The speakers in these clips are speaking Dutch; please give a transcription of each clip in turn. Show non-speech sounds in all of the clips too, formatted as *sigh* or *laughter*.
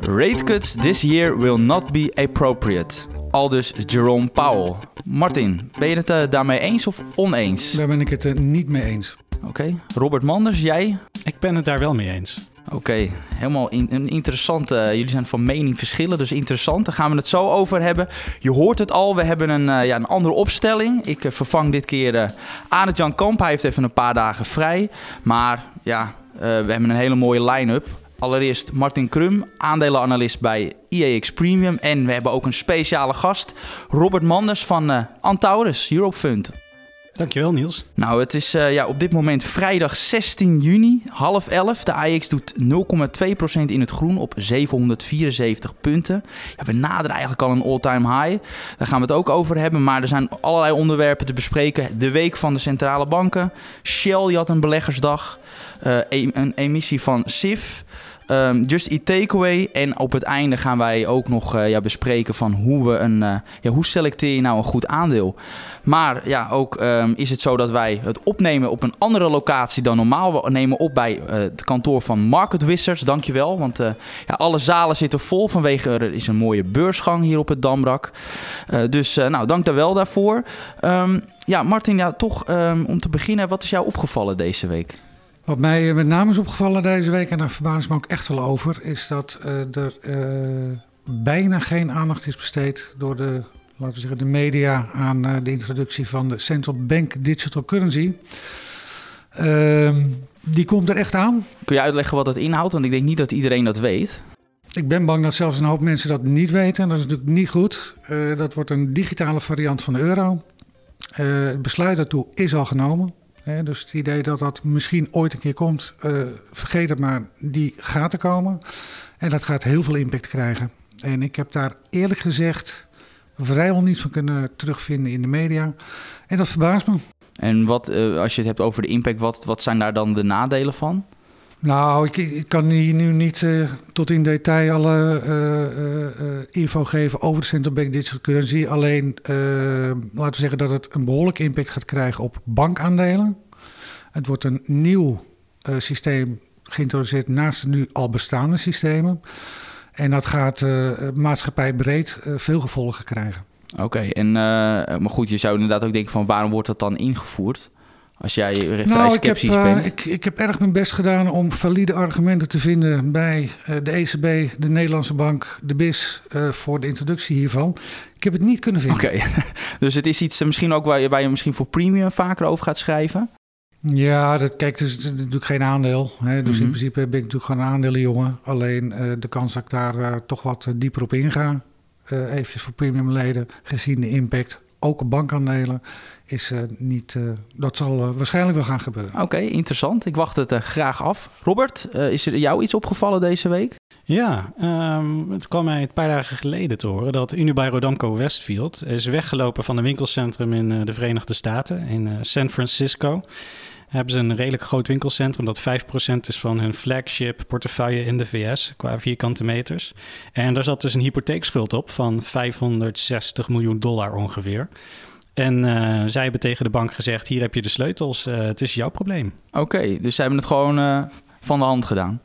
Rate cuts this year will not be appropriate. Aldus Jerome Powell. Martin, ben je het uh, daarmee eens of oneens? Daar ben ik het uh, niet mee eens. Oké. Robert Manders, jij? Ik ben het daar wel mee eens. Oké, helemaal in, een interessante. Uh, jullie zijn van mening verschillen, dus interessant. Daar gaan we het zo over hebben. Je hoort het al, we hebben een, uh, ja, een andere opstelling. Ik uh, vervang dit keer uh, Arend Jan Kamp. Hij heeft even een paar dagen vrij. Maar ja, we hebben een hele mooie line-up. Allereerst Martin Krum, aandelenanalist bij IEX Premium. En we hebben ook een speciale gast, Robert Manders van Antaurus Europe Fund. Dankjewel Niels. Nou, het is uh, ja, op dit moment vrijdag 16 juni, half 11. De AX doet 0,2% in het groen op 774 punten. Ja, we naderen eigenlijk al een all-time high. Daar gaan we het ook over hebben. Maar er zijn allerlei onderwerpen te bespreken. De week van de centrale banken. Shell die had een beleggersdag. Uh, een emissie van SIF. Um, Just Eat Takeaway. En op het einde gaan wij ook nog uh, ja, bespreken van hoe we een. Uh, ja, hoe selecteer je nou een goed aandeel? Maar ja, ook um, is het zo dat wij het opnemen op een andere locatie dan normaal. We nemen op bij uh, het kantoor van Market Wizards. Dankjewel. Want ja, alle zalen zitten vol vanwege er is een mooie beursgang hier op het Dambrak. dus nou, dank daar wel daarvoor. Um, ja, Martin, ja, toch om te beginnen, wat is jou opgevallen deze week? Wat mij met name is opgevallen deze week, en daar verbaas ik me ook echt wel over, is dat uh, er uh, bijna geen aandacht is besteed door de, laten we zeggen, de media aan uh, de introductie van de Central Bank Digital Currency. Ehm, die komt er echt aan. Kun je uitleggen wat dat inhoudt? Want ik denk niet dat iedereen dat weet. Ik ben bang dat zelfs een hoop mensen dat niet weten. En dat is natuurlijk niet goed. dat wordt een digitale variant van de euro. het besluit daartoe is al genomen. Dus het idee dat dat misschien ooit een keer komt, uh, vergeet het maar, die gaat er komen. En dat gaat heel veel impact krijgen. En ik heb daar eerlijk gezegd vrijwel niets van kunnen terugvinden in de media. En dat verbaast me. En wat, uh, als je het hebt over de impact, wat, wat zijn daar dan de nadelen van? Nou, ik, kan hier nu niet uh, tot in detail alle uh, uh, info geven over de central bank digital currency. Alleen laten we zeggen dat het een behoorlijke impact gaat krijgen op bankaandelen. Het wordt een nieuw systeem geïntroduceerd naast de nu al bestaande systemen. En dat gaat maatschappijbreed veel gevolgen krijgen. Oké, en maar goed, je zou inderdaad ook denken van waarom wordt dat dan ingevoerd? Als jij vrij nou, sceptisch ik heb, bent. Uh, ik, ik, heb erg mijn best gedaan om valide argumenten te vinden bij uh, de ECB, de Nederlandse Bank, de BIS uh, voor de introductie hiervan. Ik heb het niet kunnen vinden. Oké, okay. *laughs* dus het is iets misschien ook waar je, waar je misschien voor premium vaker over gaat schrijven? Ja, dat, kijk, het is natuurlijk geen aandeel. Hè? Dus mm -hmm. in principe ben ik natuurlijk gewoon een aandelenjongen. Alleen de kans dat ik daar toch wat dieper op inga, eventjes voor premiumleden, gezien de impact, ook op bankaandelen is uh, niet. Uh, dat zal uh, waarschijnlijk wel gaan gebeuren. Oké, okay, interessant. Ik wacht het graag af. Robert, is er jou iets opgevallen deze week? Ja, um, het kwam mij een paar dagen geleden te horen dat Unibail Rodamco Westfield is weggelopen van een winkelcentrum in de Verenigde Staten, in San Francisco. Hebben ze een redelijk groot winkelcentrum dat 5% is van hun flagship portefeuille in de VS qua vierkante meters. En daar zat dus een hypotheekschuld op van 560 miljoen dollar ongeveer. En uh, zij hebben tegen de bank gezegd: hier heb je de sleutels, uh, het is jouw probleem. Oké, dus ze hebben het gewoon uh, van de hand gedaan.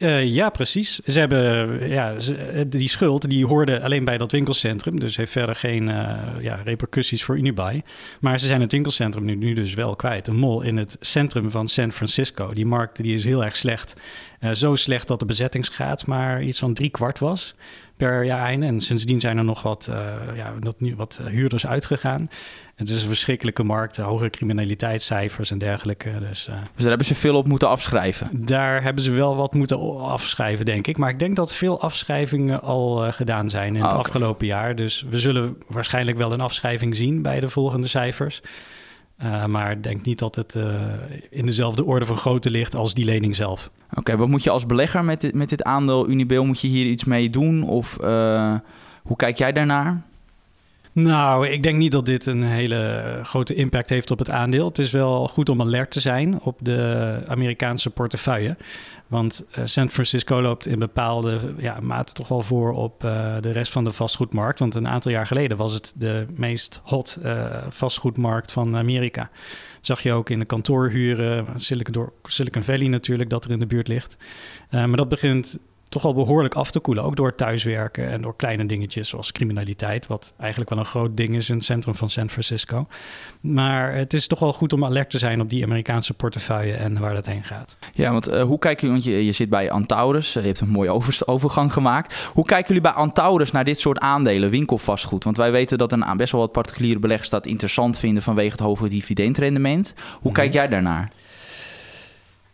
Uh, ja, precies. Ze hebben ja, ze, die schuld die hoorde alleen bij dat winkelcentrum, dus heeft verder geen uh, ja, repercussies voor Unibuy. Maar ze zijn het winkelcentrum nu, nu dus wel kwijt. Een mol in het centrum van San Francisco. Die markt die is heel erg slecht. Uh, zo slecht dat de bezettingsgraad maar iets van drie kwart was per jaar einde. En sindsdien zijn er nog wat, uh, ja, dat nu wat huurders uitgegaan. Het is een verschrikkelijke markt, hogere criminaliteitscijfers en dergelijke. Dus, uh, dus daar hebben ze veel op moeten afschrijven? Daar hebben ze wel wat moeten afschrijven, denk ik. Maar ik denk dat veel afschrijvingen al uh, gedaan zijn in het okay. afgelopen jaar. Dus we zullen waarschijnlijk wel een afschrijving zien bij de volgende cijfers. Uh, maar denk niet dat het uh, in dezelfde orde van grootte ligt als die lening zelf. Oké, wat moet je als belegger met dit, met dit aandeel Unibail? Moet je hier iets mee doen? Of uh, hoe kijk jij daarnaar? Nou, ik denk niet dat dit een hele grote impact heeft op het aandeel. Het is wel goed om alert te zijn op de Amerikaanse portefeuille. Want uh, San Francisco loopt in bepaalde ja, mate toch wel voor op uh, de rest van de vastgoedmarkt. Want een aantal jaar geleden was het de meest hot uh, vastgoedmarkt van Amerika. Dat zag je ook in de kantoorhuren, Silicon, Silicon Valley natuurlijk, dat er in de buurt ligt. maar dat begint toch wel behoorlijk af te koelen. Ook door thuiswerken en door kleine dingetjes zoals criminaliteit. Wat eigenlijk wel een groot ding is in het centrum van San Francisco. Maar het is toch wel goed om alert te zijn op die Amerikaanse portefeuille en waar dat heen gaat. Ja, want hoe kijken jullie, want je, je zit bij Antaurus, je hebt een mooie overgang gemaakt. Hoe kijken jullie bij Antaurus naar dit soort aandelen, winkelvastgoed? Want wij weten dat een, best wel wat particuliere beleggers dat interessant vinden vanwege het hoge dividendrendement. Hoe kijk mhm. jij daarnaar?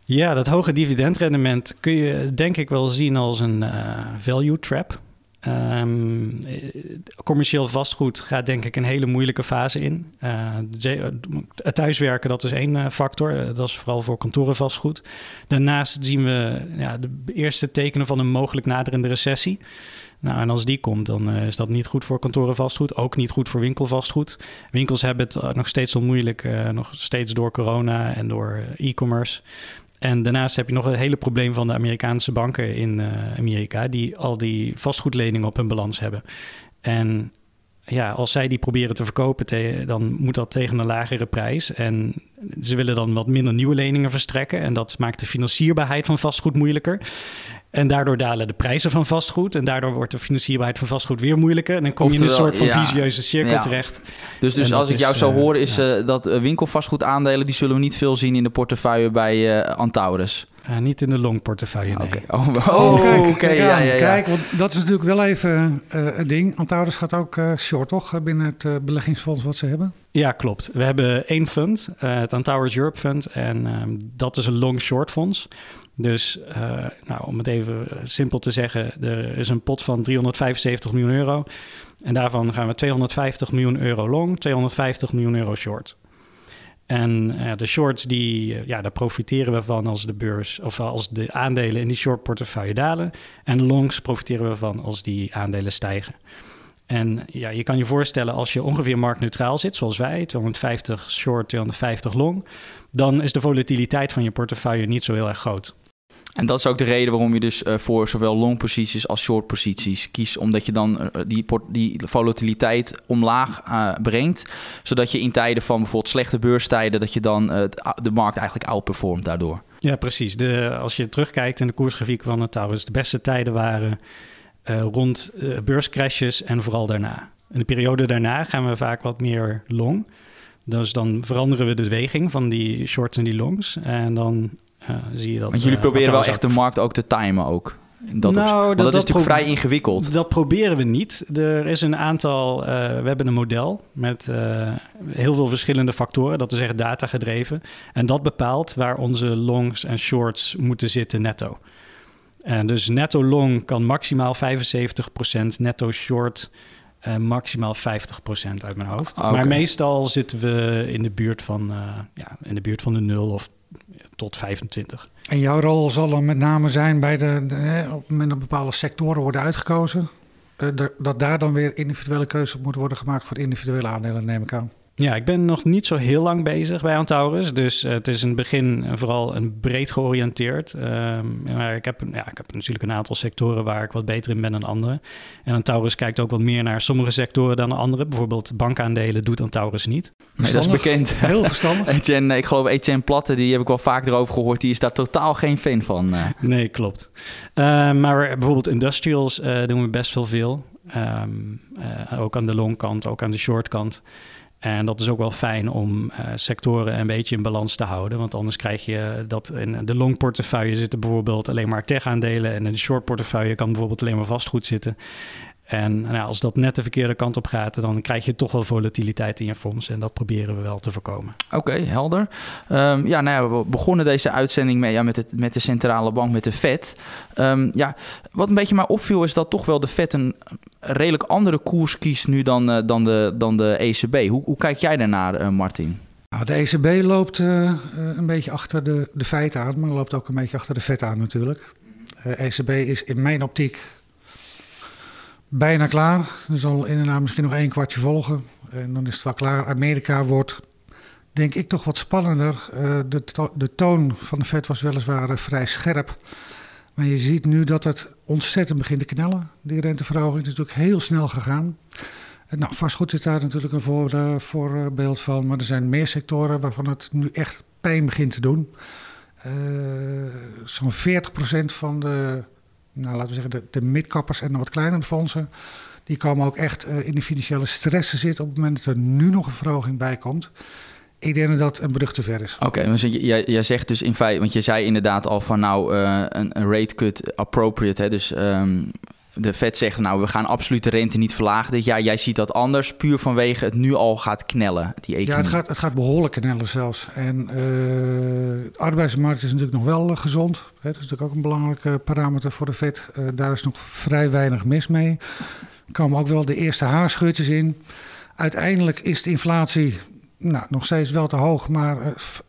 Ja, dat hoge dividendrendement kun je denk ik wel zien als een uh, value trap. Um, commercieel vastgoed gaat denk ik een hele moeilijke fase in. Uh, het thuiswerken, dat is één factor. dat is vooral voor kantorenvastgoed. Daarnaast zien we ja, de eerste tekenen van een mogelijk naderende recessie. Nou, en als die komt, dan is dat niet goed voor kantorenvastgoed. Ook niet goed voor winkelvastgoed. Winkels hebben het nog steeds zo moeilijk, nog steeds door corona en door e-commerce. En daarnaast heb je nog het hele probleem van de Amerikaanse banken in uh, Amerika, die al die vastgoedleningen op hun balans hebben. En ja, als zij die proberen te verkopen, dan moet dat tegen een lagere prijs. En ze willen dan wat minder nieuwe leningen verstrekken. En dat maakt de financierbaarheid van vastgoed moeilijker. En daardoor dalen de prijzen van vastgoed. En daardoor wordt de financierbaarheid van vastgoed weer moeilijker. En dan kom je in een soort van ja, visieuze cirkel terecht. Dus, dus als ik jou zo uh, hoor, is uh, dat uh, winkelvastgoedaandelen... die zullen we niet veel zien in de portefeuille bij Antaurus. Uh, niet in de long portefeuille, nee. Oké, oh, oh, oh, kijk, ja, ja, ja, want dat is natuurlijk wel even uh, het ding. Antaurus gaat ook uh, short, toch? Binnen het beleggingsfonds wat ze hebben. Ja, klopt. We hebben één fund, het Antaurus Europe Fund. En um, dat is een long-short fonds. Dus nou, om het even simpel te zeggen, er is een pot van 375 miljoen euro. En daarvan gaan we 250 miljoen euro long, 250 miljoen euro short. En uh, de shorts, die, uh, ja, daar profiteren we van als de beurs of als de aandelen in die short portefeuille dalen. En de longs profiteren we van als die aandelen stijgen. En ja, je kan je voorstellen als je ongeveer marktneutraal zit, zoals wij, 250 short, 250 long, dan is de volatiliteit van je portefeuille niet zo heel erg groot. En dat is ook de reden waarom je dus uh, voor zowel long posities als short posities kiest. Omdat je dan uh, die, die volatiliteit omlaag uh, brengt. Zodat je in tijden van bijvoorbeeld slechte beurstijden... dat je dan de markt eigenlijk outperformt daardoor. Ja, precies. De, als je terugkijkt in de koersgrafiek van het Taurus... de beste tijden waren rond beurscrashes en vooral daarna. In de periode daarna gaan we vaak wat meer long... Dus dan veranderen we de beweging van die shorts en die longs. En dan zie je dat. Want jullie eh, proberen wel echt de markt ook te timen ook. Dat, nou, dat, dat, is natuurlijk vrij ingewikkeld. Dat proberen we niet. Er is een aantal. Uh, we hebben een model met uh, heel veel verschillende factoren. Dat is echt data gedreven. En dat bepaalt waar onze longs en shorts moeten zitten netto. En dus netto long kan maximaal 75%, netto short uh, maximaal 50% uit mijn hoofd. Okay. Maar meestal zitten we in de buurt van, ja, in de buurt van de nul of tot 25. En jouw rol zal dan met name zijn bij de, de op het moment dat bepaalde sectoren worden uitgekozen, uh, dat daar dan weer individuele keuzes op moeten worden gemaakt voor individuele aandelen, neem ik aan. Ja, ik ben nog niet zo heel lang bezig bij Antaurus. Dus uh, het is in het begin vooral een breed georiënteerd. Uh, maar ik heb, ja, ik heb natuurlijk een aantal sectoren waar ik wat beter in ben dan andere. En Antaurus kijkt ook wat meer naar sommige sectoren dan andere. Bijvoorbeeld bankaandelen doet Antaurus niet. Nee, dat is bekend. Heel verstandig. *laughs* Etienne, ik geloof Etienne Platte, die heb ik wel vaak erover gehoord. Die is daar totaal geen fan van. Uh. Nee, klopt. Uh, maar bijvoorbeeld industrials doen we best wel veel. Um, ook aan de longkant, ook aan de shortkant. En dat is ook wel fijn om uh, sectoren een beetje in balans te houden. Want anders krijg je dat in de long portefeuille zitten bijvoorbeeld alleen maar tech-aandelen. En in de short portefeuille kan bijvoorbeeld alleen maar vastgoed zitten. En nou, als dat net de verkeerde kant op gaat, dan krijg je toch wel volatiliteit in je fonds. En dat proberen we wel te voorkomen. Oké, helder. Um, ja, nou ja, we begonnen deze uitzending met, ja, met, het, met de centrale bank, met de Fed. Um, ja, wat een beetje mij opviel is dat toch wel de Fed een redelijk andere koers kiest nu dan, uh, dan, de, dan de ECB. Hoe, hoe kijk jij daarnaar, uh, Martin? Nou, de ECB loopt uh, een beetje achter de, de feiten aan, maar loopt ook een beetje achter de Fed aan natuurlijk. ECB is in mijn optiek bijna klaar. Er zal inderdaad misschien nog één kwartje volgen. En dan is het wel klaar. Amerika wordt, denk ik, toch wat spannender. Uh, de, de, toon van de Fed was weliswaar uh, vrij scherp. Maar je ziet nu dat het ontzettend begint te knellen. Die renteverhoging is natuurlijk heel snel gegaan. En nou, vastgoed is daar natuurlijk een uh, voorbeeld van. Maar er zijn meer sectoren waarvan het nu echt pijn begint te doen. Zo'n 40% van de nou, laten we zeggen, de, midkappers en de wat kleinere fondsen, die komen ook echt in de financiële stress te zitten op het moment dat er nu nog een verhoging bij komt. Ik denk dat dat een brug te ver is. Oké, okay, dus jij, jij zegt dus in feite, want je zei inderdaad al van nou een, een rate cut appropriate, hè, dus um, de Fed zegt, nou, we gaan absoluut de rente niet verlagen dit jaar. Jij ziet dat anders, puur vanwege het nu al gaat knellen, die economie. Ja, het gaat, het gaat behoorlijk knellen zelfs. En uh, de arbeidsmarkt is natuurlijk nog wel uh, gezond. Hè, dat is natuurlijk ook een belangrijke parameter voor de Fed. Uh, daar is nog vrij weinig mis mee. Er komen ook wel de eerste haarscheurtjes in. Uiteindelijk is de inflatie nou, nog steeds wel te hoog, maar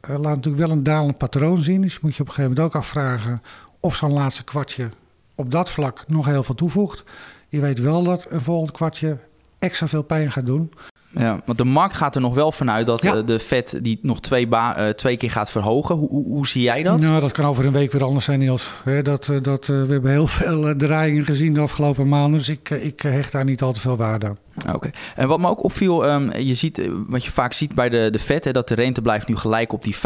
laat natuurlijk wel een dalend patroon zien. Dus je moet je op een gegeven moment ook afvragen of zo'n laatste kwartje op dat vlak nog heel veel toevoegt. Je weet wel dat een volgend kwartje extra veel pijn gaat doen. Ja, want de markt gaat er nog wel vanuit dat ja. de Fed die nog twee, uh, twee keer gaat verhogen. Hoe, hoe, hoe, zie jij dat? Nou, dat kan over een week weer anders zijn, Niels. dat, dat, uh, we hebben heel veel draaiingen gezien de afgelopen maanden. Dus ik, ik hecht daar niet al te veel waarde aan. Oké. En wat me ook opviel, um, je ziet, wat je vaak ziet bij de, de Fed, hè, dat de rente blijft nu gelijk op die 5,00%, 5,25.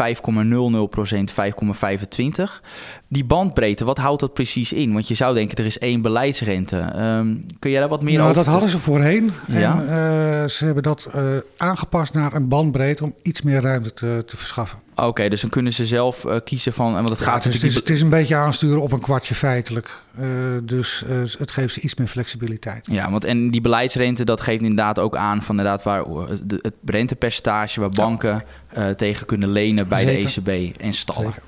Die bandbreedte, wat houdt dat precies in? Want je zou denken, er is één beleidsrente. Um, kun jij daar wat meer nou, over? dat hadden ze voorheen. Ja? En uh, ze hebben dat uh, aangepast naar een bandbreedte om iets meer ruimte te, te verschaffen. Oké, okay, dus dan kunnen ze zelf uh, kiezen van. Want het ja, gaat dus het, is, het is een beetje aansturen op een kwartje feitelijk. Uh, dus uh, het geeft ze iets meer flexibiliteit. Ja, want en die beleidsrente, dat geeft inderdaad ook aan van inderdaad waar de, het rentepercentage waar banken ja. tegen kunnen lenen bij Zeker. de ECB en stallen. Zeker.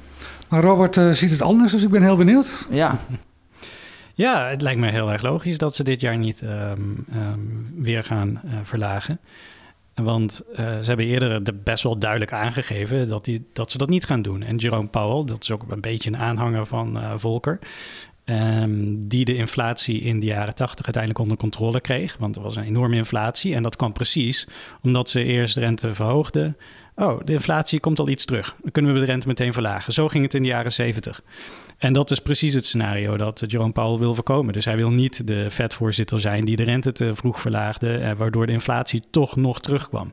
Maar Robert ziet het anders, dus ik ben heel benieuwd. Ja. Ja, het lijkt me heel erg logisch dat ze dit jaar niet um, um, weer gaan verlagen. Want uh, ze hebben eerder de best wel duidelijk aangegeven dat, die, dat ze dat niet gaan doen. En Jerome Powell, dat is ook een beetje een aanhanger van uh, Volker, um, die de inflatie in de jaren tachtig uiteindelijk onder controle kreeg. Want er was een enorme inflatie en dat kwam precies omdat ze eerst de rente verhoogden. Oh, de inflatie komt al iets terug. Dan kunnen we de rente meteen verlagen. Zo ging het in de jaren zeventig. En dat is precies het scenario dat Jerome Powell wil voorkomen. Dus hij wil niet de Fed-voorzitter zijn die de rente te vroeg verlaagde, eh, waardoor de inflatie toch nog terugkwam.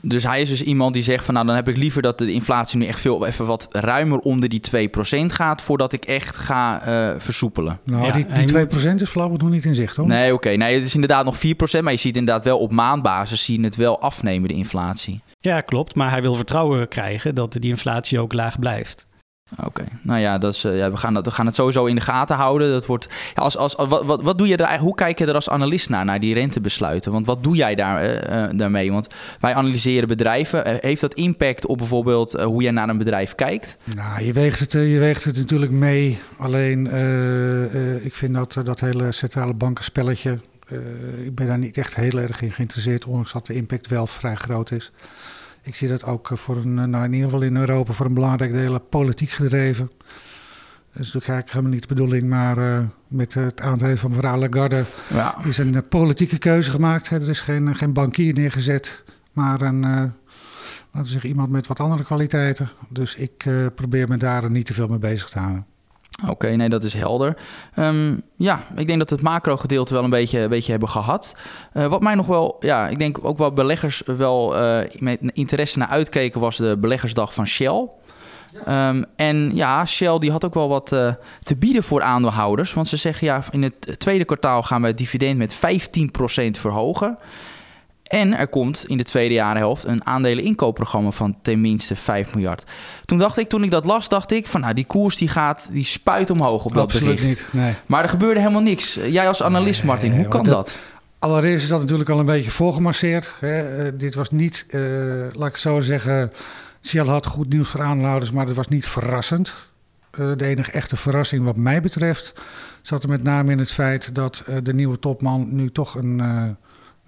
Dus hij is dus iemand die zegt van nou dan heb ik liever dat de inflatie nu echt veel even wat ruimer onder die 2% gaat voordat ik echt ga uh, versoepelen. Nou, ja, die, die 2% moet... is flauw nog niet in zicht hoor. Nee, oké. Okay. Nee, het is inderdaad nog 4%, maar je ziet inderdaad wel op maandbasis zie je het wel afnemen, de inflatie. Ja, klopt. Maar hij wil vertrouwen krijgen dat die inflatie ook laag blijft. Oké, nou ja, dat is, uh, ja we, gaan dat, we gaan het sowieso in de gaten houden. Dat wordt, ja, als, als, wat, wat, wat doe je er hoe kijk je er als analist naar, naar die rentebesluiten? Want wat doe jij daar, uh, uh, daarmee? Want wij analyseren bedrijven. heeft dat impact op bijvoorbeeld hoe jij naar een bedrijf kijkt? Nou, je weegt het, je weegt het natuurlijk mee. Alleen, ik vind dat, dat hele centrale bankenspelletje... ik ben daar niet echt heel erg in geïnteresseerd, ondanks dat de impact wel vrij groot is. Ik zie dat ook voor een, nou in ieder geval in Europa voor een belangrijk deel politiek gedreven. Dat is natuurlijk eigenlijk helemaal niet de bedoeling, maar uh, met het aantreden van mevrouw Lagarde ja. is een uh, politieke keuze gemaakt. Er is geen, geen bankier neergezet, maar een, uh, laten we zeggen, iemand met wat andere kwaliteiten. Dus ik probeer me daar niet te veel mee bezig te houden. Oké, nee, dat is helder. Um, ja, ik denk dat het macro-gedeelte wel een beetje, een beetje hebben gehad. Uh, wat mij nog wel, ja, ik denk ook wel beleggers wel uh, met interesse naar uitkeken, was de beleggersdag van Shell. Um, en ja, Shell die had ook wel wat uh, te bieden voor aandeelhouders. Want ze zeggen ja, in het tweede kwartaal gaan we het dividend met 15% verhogen. En er komt in de tweede jarenhelft een aandeleninkoopprogramma van tenminste 5 miljard. Toen dacht ik, toen ik dat las, dacht ik van nou, die koers die gaat, die spuit omhoog op dat Absoluut bericht. Niet, nee. Maar er gebeurde helemaal niks. Jij als analist, nee, Martin, hoe kan dat, dat? Allereerst is dat natuurlijk al een beetje voorgemasseerd. Hè. Uh, dit was niet, uh, laat ik zo zeggen, Shell had goed nieuws voor aandeelhouders, maar het was niet verrassend. Uh, de enige echte verrassing wat mij betreft zat er met name in het feit dat de nieuwe topman nu toch een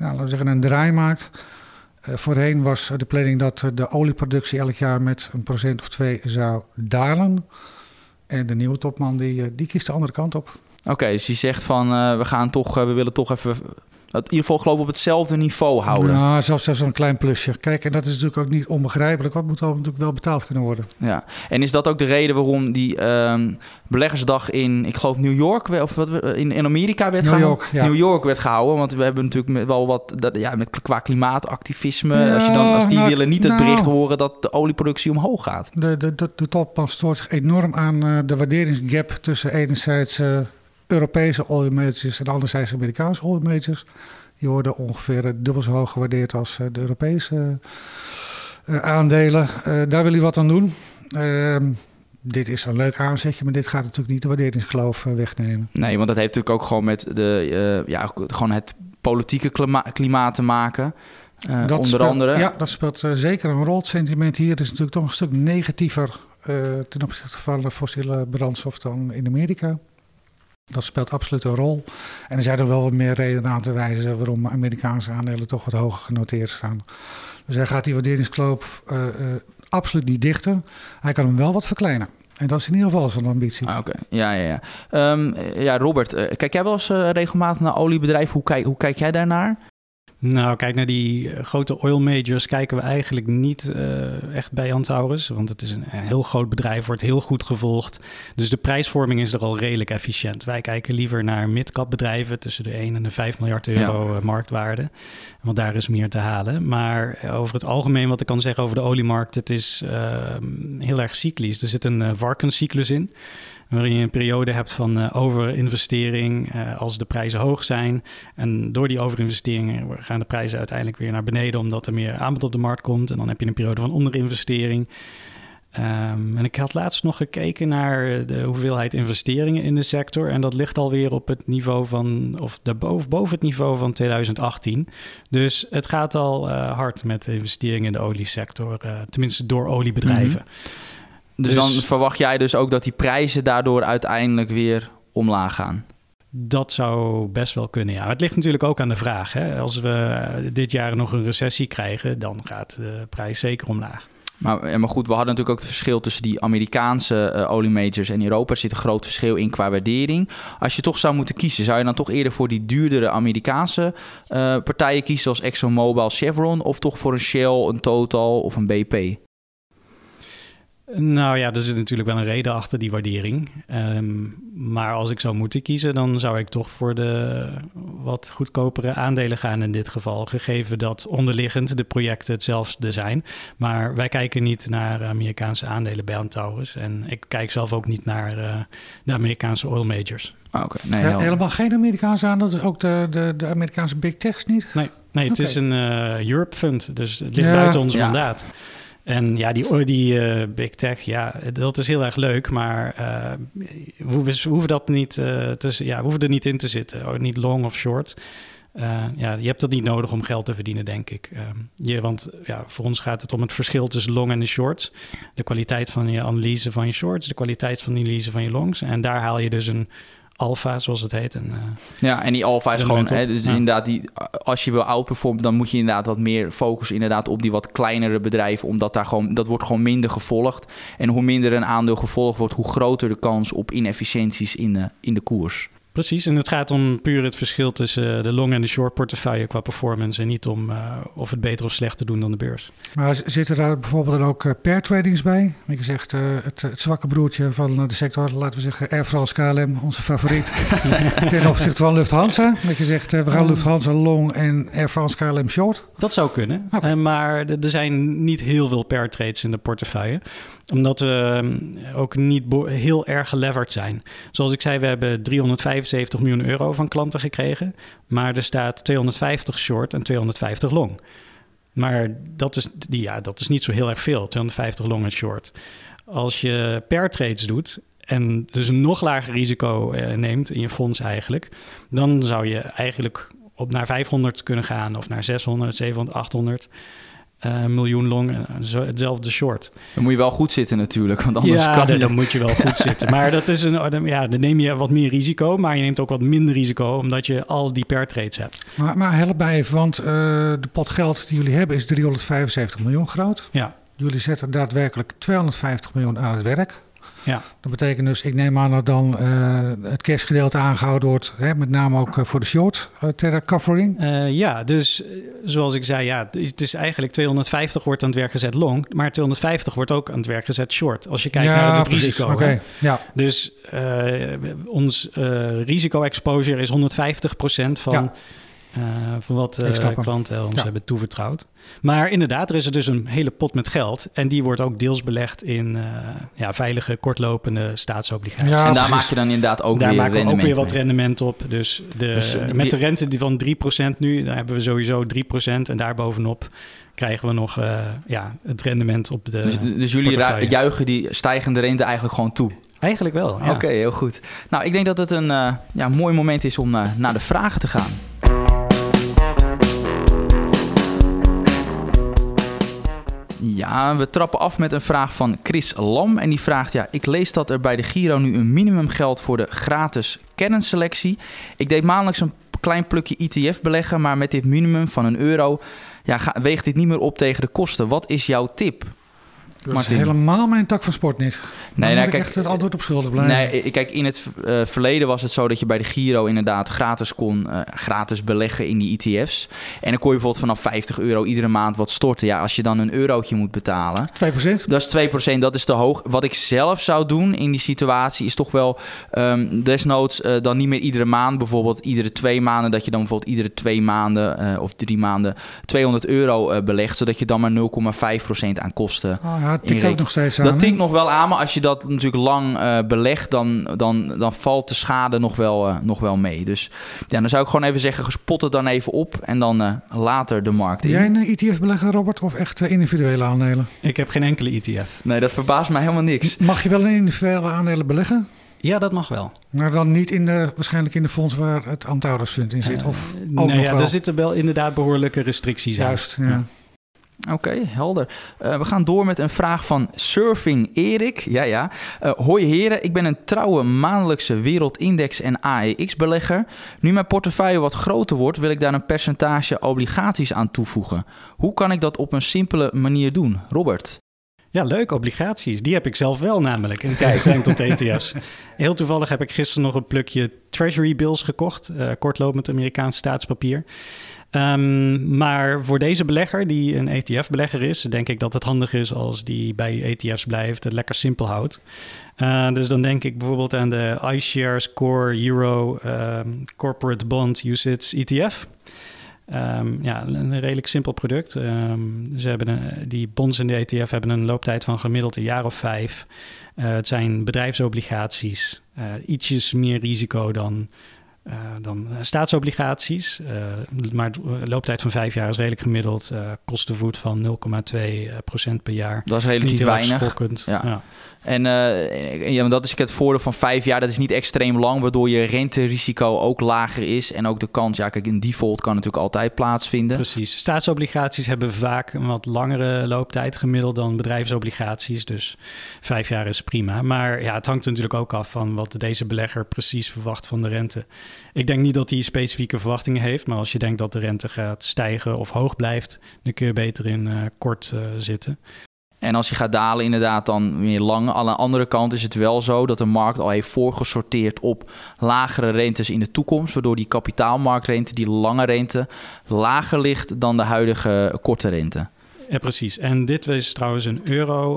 ja, laten we zeggen, een draai maakt. Uh, voorheen was de planning dat de olieproductie elk jaar met een procent of twee zou dalen. En de nieuwe topman die, die kiest de andere kant op. Oké, dus die zegt van uh, we gaan toch, we willen toch even in ieder geval geloof ik op hetzelfde niveau houden. Ja, zelfs, zelfs een klein plusje. Kijk, en dat is natuurlijk ook niet onbegrijpelijk. Wat moet al natuurlijk wel betaald kunnen worden. Ja, en is dat ook de reden waarom die um, beleggersdag in, ik geloof New York, of wat, in, in Amerika werd New gehouden? York, ja. New York werd gehouden, want we hebben natuurlijk wel wat, dat, ja, met, qua klimaatactivisme, ja, als, je dan, als die nou, willen niet het nou, bericht horen dat de olieproductie omhoog gaat. De, de, de, de top stoort zich enorm aan uh, de waarderingsgap tussen enerzijds... Uh, Europese oil majors en anderzijds Amerikaanse oil majors. Die worden ongeveer dubbel zo hoog gewaardeerd als de Europese aandelen. daar wil hij wat aan doen. Ehm, dit is een leuk aanzetje, maar dit gaat natuurlijk niet de waarderingsgeloof wegnemen. Nee, want dat heeft natuurlijk ook gewoon met de, ja, gewoon het politieke klimaat te maken. Uh, onder speelt, andere. Ja, dat speelt uh, zeker een rol. Het sentiment hier is natuurlijk toch een stuk negatiever uh, ten opzichte van de fossiele brandstof dan in Amerika. Dat speelt absoluut een rol. En er zijn er wel wat meer redenen aan te wijzen waarom Amerikaanse aandelen toch wat hoger genoteerd staan. Dus hij gaat die waarderingskloof absoluut niet dichten. Hij kan hem wel wat verkleinen. En dat is in ieder geval zijn ambitie. Ah, Oké, ja, ja, ja. Um, ja, Robert, kijk jij wel eens regelmatig naar oliebedrijven? Hoe kijk, hoe kijk jij daarnaar? Nou, kijk naar die eh, grote oil majors kijken we eigenlijk niet uh, echt bij Antaurus. Want het is een, heel groot bedrijf, wordt heel goed gevolgd. Dus de prijsvorming is er al redelijk efficiënt. Wij kijken liever naar midcap bedrijven tussen de 1 en de 5 miljard euro ja. marktwaarde. Want daar is meer te halen. Maar over het algemeen wat ik kan zeggen over de oliemarkt, het is uh, heel erg cyclisch. Er zit een varkenscyclus in waarin je een periode hebt van uh, overinvestering uh, als de prijzen hoog zijn. En door die overinvesteringen gaan de prijzen uiteindelijk weer naar beneden omdat er meer aanbod op de markt komt. En dan heb je een periode van onderinvestering. Um, en ik had laatst nog gekeken naar de hoeveelheid investeringen in de sector. En dat ligt alweer op het niveau van, of daarboven, boven het niveau van 2018. Dus het gaat al uh, hard met de investeringen in de oliesector. tenminste door oliebedrijven. -hmm. Dus, dus, dan verwacht jij dus ook dat die prijzen daardoor uiteindelijk weer omlaag gaan? Dat zou best wel kunnen, ja. Het ligt natuurlijk ook aan de vraag. Hè? Als we dit jaar nog een recessie krijgen, dan gaat de prijs zeker omlaag. Maar, maar goed, we hadden natuurlijk ook het verschil tussen die Amerikaanse uh, oliemajors en Europa. Er zit een groot verschil in qua waardering. Als je toch zou moeten kiezen, zou je dan toch eerder voor die duurdere Amerikaanse uh, partijen kiezen, zoals ExxonMobil, Chevron, of toch voor een Shell, een Total of een BP? Nou ja, er zit natuurlijk wel een reden achter die waardering. Um, maar als ik zou moeten kiezen, dan zou ik toch voor de wat goedkopere aandelen gaan in dit geval. Gegeven dat onderliggend de projecten hetzelfde zijn. Maar wij kijken niet naar Amerikaanse aandelen bij Antaurus. En ik kijk zelf ook niet naar uh, de Amerikaanse oil majors. Ah, okay. nee, helemaal geen Amerikaanse aandelen, ook de, de, de Amerikaanse big techs niet? Nee, nee het okay. is een uh, Europe fund, dus het ligt ja. buiten ons ja. mandaat. En ja, die, die uh, big tech, ja, dat is heel erg leuk, maar uh, hoeven, we, hoeven, dat niet, uh, te, ja, hoeven er niet in te zitten, oh, niet long of short. ja, je hebt dat niet nodig om geld te verdienen, denk ik. je, want ja, voor ons gaat het om het verschil tussen long en de shorts. De kwaliteit van je analyse van je shorts, de kwaliteit van de analyse van je longs. En daar haal je dus een alfa, zoals het heet. En, uh, ja, en die alfa is gewoon, hè, dus ja. inderdaad, die, als je wil outperformen, dan moet je inderdaad wat meer focussen inderdaad op die wat kleinere bedrijven, omdat daar gewoon, dat wordt gewoon minder gevolgd. En hoe minder een aandeel gevolgd wordt, hoe groter de kans op inefficiënties in de, in de koers. Precies, en het gaat om puur het verschil tussen de long en de short portefeuille qua performance en niet om uh, of het beter of slechter doen dan de beurs. Maar zitten daar bijvoorbeeld dan ook uh, pair tradings bij? Je zegt uh, het, het, zwakke broertje van de sector, laten we zeggen Air France KLM, onze favoriet, *laughs* ten opzichte van Lufthansa. Dat je zegt we gaan Lufthansa long en Air France KLM short. Dat zou kunnen, okay. maar er zijn niet heel veel pair trades in de portefeuille omdat we ook niet heel erg geleverd zijn. Zoals ik zei, we hebben 375 miljoen euro van klanten gekregen. Maar er staat 250 short en 250 long. Maar dat is, ja, dat is niet zo heel erg veel, 250 long en short. Als je per trades doet en dus een nog lager risico eh, neemt in je fonds eigenlijk... dan zou je eigenlijk op naar 500 kunnen gaan of naar 600, 700, 800 uh, miljoen long en hetzelfde short. Dan moet je wel goed zitten natuurlijk, want anders ja, kan dan, dan moet je wel goed zitten. Maar dat is een, ja, dan neem je wat meer risico, maar je neemt ook wat minder risico omdat je al die per trades hebt. Maar, maar help mij even, want uh, de pot geld die jullie hebben is 375 miljoen groot. Ja. Jullie zetten daadwerkelijk 250 miljoen aan het werk. Ja. Dat betekent dus, ik neem aan dat dan uh, het cashgedeelte aangehouden wordt, hè, met name ook uh, voor de short uh, ter covering. ja, dus zoals ik zei, ja, het is eigenlijk 250 wordt aan het werk gezet long, maar 250 wordt ook aan het werk gezet short. Als je kijkt ja, naar het precies. risico. Okay. Ja. Dus ons risico-exposure is 150% van ja. Uh, van wat uh, klanten ons Ja. hebben toevertrouwd. Maar inderdaad, er is er dus een hele pot met geld. En die wordt ook deels belegd in eh, ja, veilige, kortlopende staatsobligaties. Ja, en daar precies. maak je dan inderdaad ook Daar weer maken we ook weer wat mee. rendement op. Dus, de, Dus, eh, met de rente die van 3% nu, daar hebben we sowieso 3%. En daarbovenop krijgen we nog eh, ja, het rendement op de Dus, dus jullie juichen die stijgende rente eigenlijk gewoon toe? Eigenlijk wel, ja. Oké, heel goed. Nou, ik denk dat het een eh, ja, mooi moment is om eh, naar de vragen te gaan. Ja, we trappen af met een vraag van Chris Lam. En die vraagt, ja, ik lees dat er bij de Giro nu een minimum geldt voor de gratis kernselectie. Ik deed maandelijks een klein plukje ETF beleggen, maar met dit minimum van een euro ja, weegt dit niet meer op tegen de kosten. Wat is jouw tip? Dat is Martin. helemaal mijn tak van sport niet. Nee, nou, kijk, echt het antwoord op schuldig blijven. Nee, ik- kijk, in het eh, verleden was het zo dat je bij de Giro inderdaad gratis kon eh, gratis beleggen in die ETF's. En dan kon je bijvoorbeeld vanaf 50 euro iedere maand wat storten. Ja, als je dan een eurotje moet betalen. 2%? Dat is 2%, dat is te hoog. Wat ik zelf zou doen in die situatie is toch wel ehm, desnoods eh, dan niet meer iedere maand. Bijvoorbeeld iedere twee maanden, dat je dan bijvoorbeeld iedere twee maanden eh, of drie maanden 200 euro eh, belegt. Zodat je dan maar 0,5% aan kosten Oh, ja, het tikt Inreken- ook nog steeds aan. dat tikt nog wel aan, maar als je dat natuurlijk lang eh, belegt, dan, dan, dan valt de schade nog wel, eh, nog wel mee. Dus ja, dan zou ik gewoon even zeggen, spot het dan even op en dan eh, later de markt in. jij een ETF belegger, Robert, of echt individuele aandelen? Ik heb geen enkele ETF. Nee, dat verbaast mij helemaal niks. Mag je wel in individuele aandelen beleggen? Ja, dat mag wel. Maar dan niet in de, waarschijnlijk in de fonds waar het Antaurus-fund in zit. Of ook nou nog ja, wel. er zitten wel inderdaad behoorlijke restricties aan. Juist, ja. Ja. Oké, helder. Eh, we gaan door met een vraag van Surfing Erik. Ja, ja. Eh, hoi heren, ik ben een trouwe maandelijkse wereldindex en AEX belegger. Nu mijn portefeuille wat groter wordt, wil ik daar een percentage obligaties aan toevoegen. Hoe kan ik dat op een simpele manier doen? Robert? Ja, leuk, obligaties. Die heb ik zelf wel namelijk, in tegenstelling tot *laughs* ETF's. Heel toevallig heb ik gisteren nog een plukje Treasury bills gekocht. eh kortlopend Amerikaans staatspapier. Ehm, maar voor deze belegger, die een ETF-belegger is, denk ik dat het handig is als die bij ETF's blijft, het lekker simpel houdt. Eh, dus dan denk ik bijvoorbeeld aan de iShares Core Euro ehm, Corporate Bond UCITS ETF. Ehm, ja, een redelijk simpel product. Ehm, ze hebben een- die bonds in de ETF hebben een looptijd van gemiddeld een jaar of vijf. Eh, het zijn bedrijfsobligaties. eh, ietsjes meer risico dan, eh, dan eh, staatsobligaties. Eh, maar de looptijd van vijf jaar is redelijk gemiddeld. kostenvoet van 0,2 procent per jaar. Dat is relatief Niet weinig. Ja. Ja. En ja, dat is het voordeel van vijf jaar. Dat is niet extreem lang, waardoor je renterisico ook lager is. En ook de kans, ja, kijk, een default kan natuurlijk altijd plaatsvinden. Precies. Staatsobligaties hebben vaak een wat langere looptijd gemiddeld dan bedrijfsobligaties. Dus vijf jaar is prima. Maar ja, het hangt natuurlijk ook af van wat deze belegger precies verwacht van de rente. Ik denk niet dat hij specifieke verwachtingen heeft. Maar als je denkt dat de rente gaat stijgen of hoog blijft, dan kun je beter in eh, kort eh, zitten. En als je gaat dalen, inderdaad, dan weer lang. Aan de andere kant is het wel zo dat de markt al heeft voorgesorteerd op lagere rentes in de toekomst. Waardoor die kapitaalmarktrente, die lange rente, lager ligt dan de huidige korte rente. Ja, precies. En dit is trouwens een euro-ETF.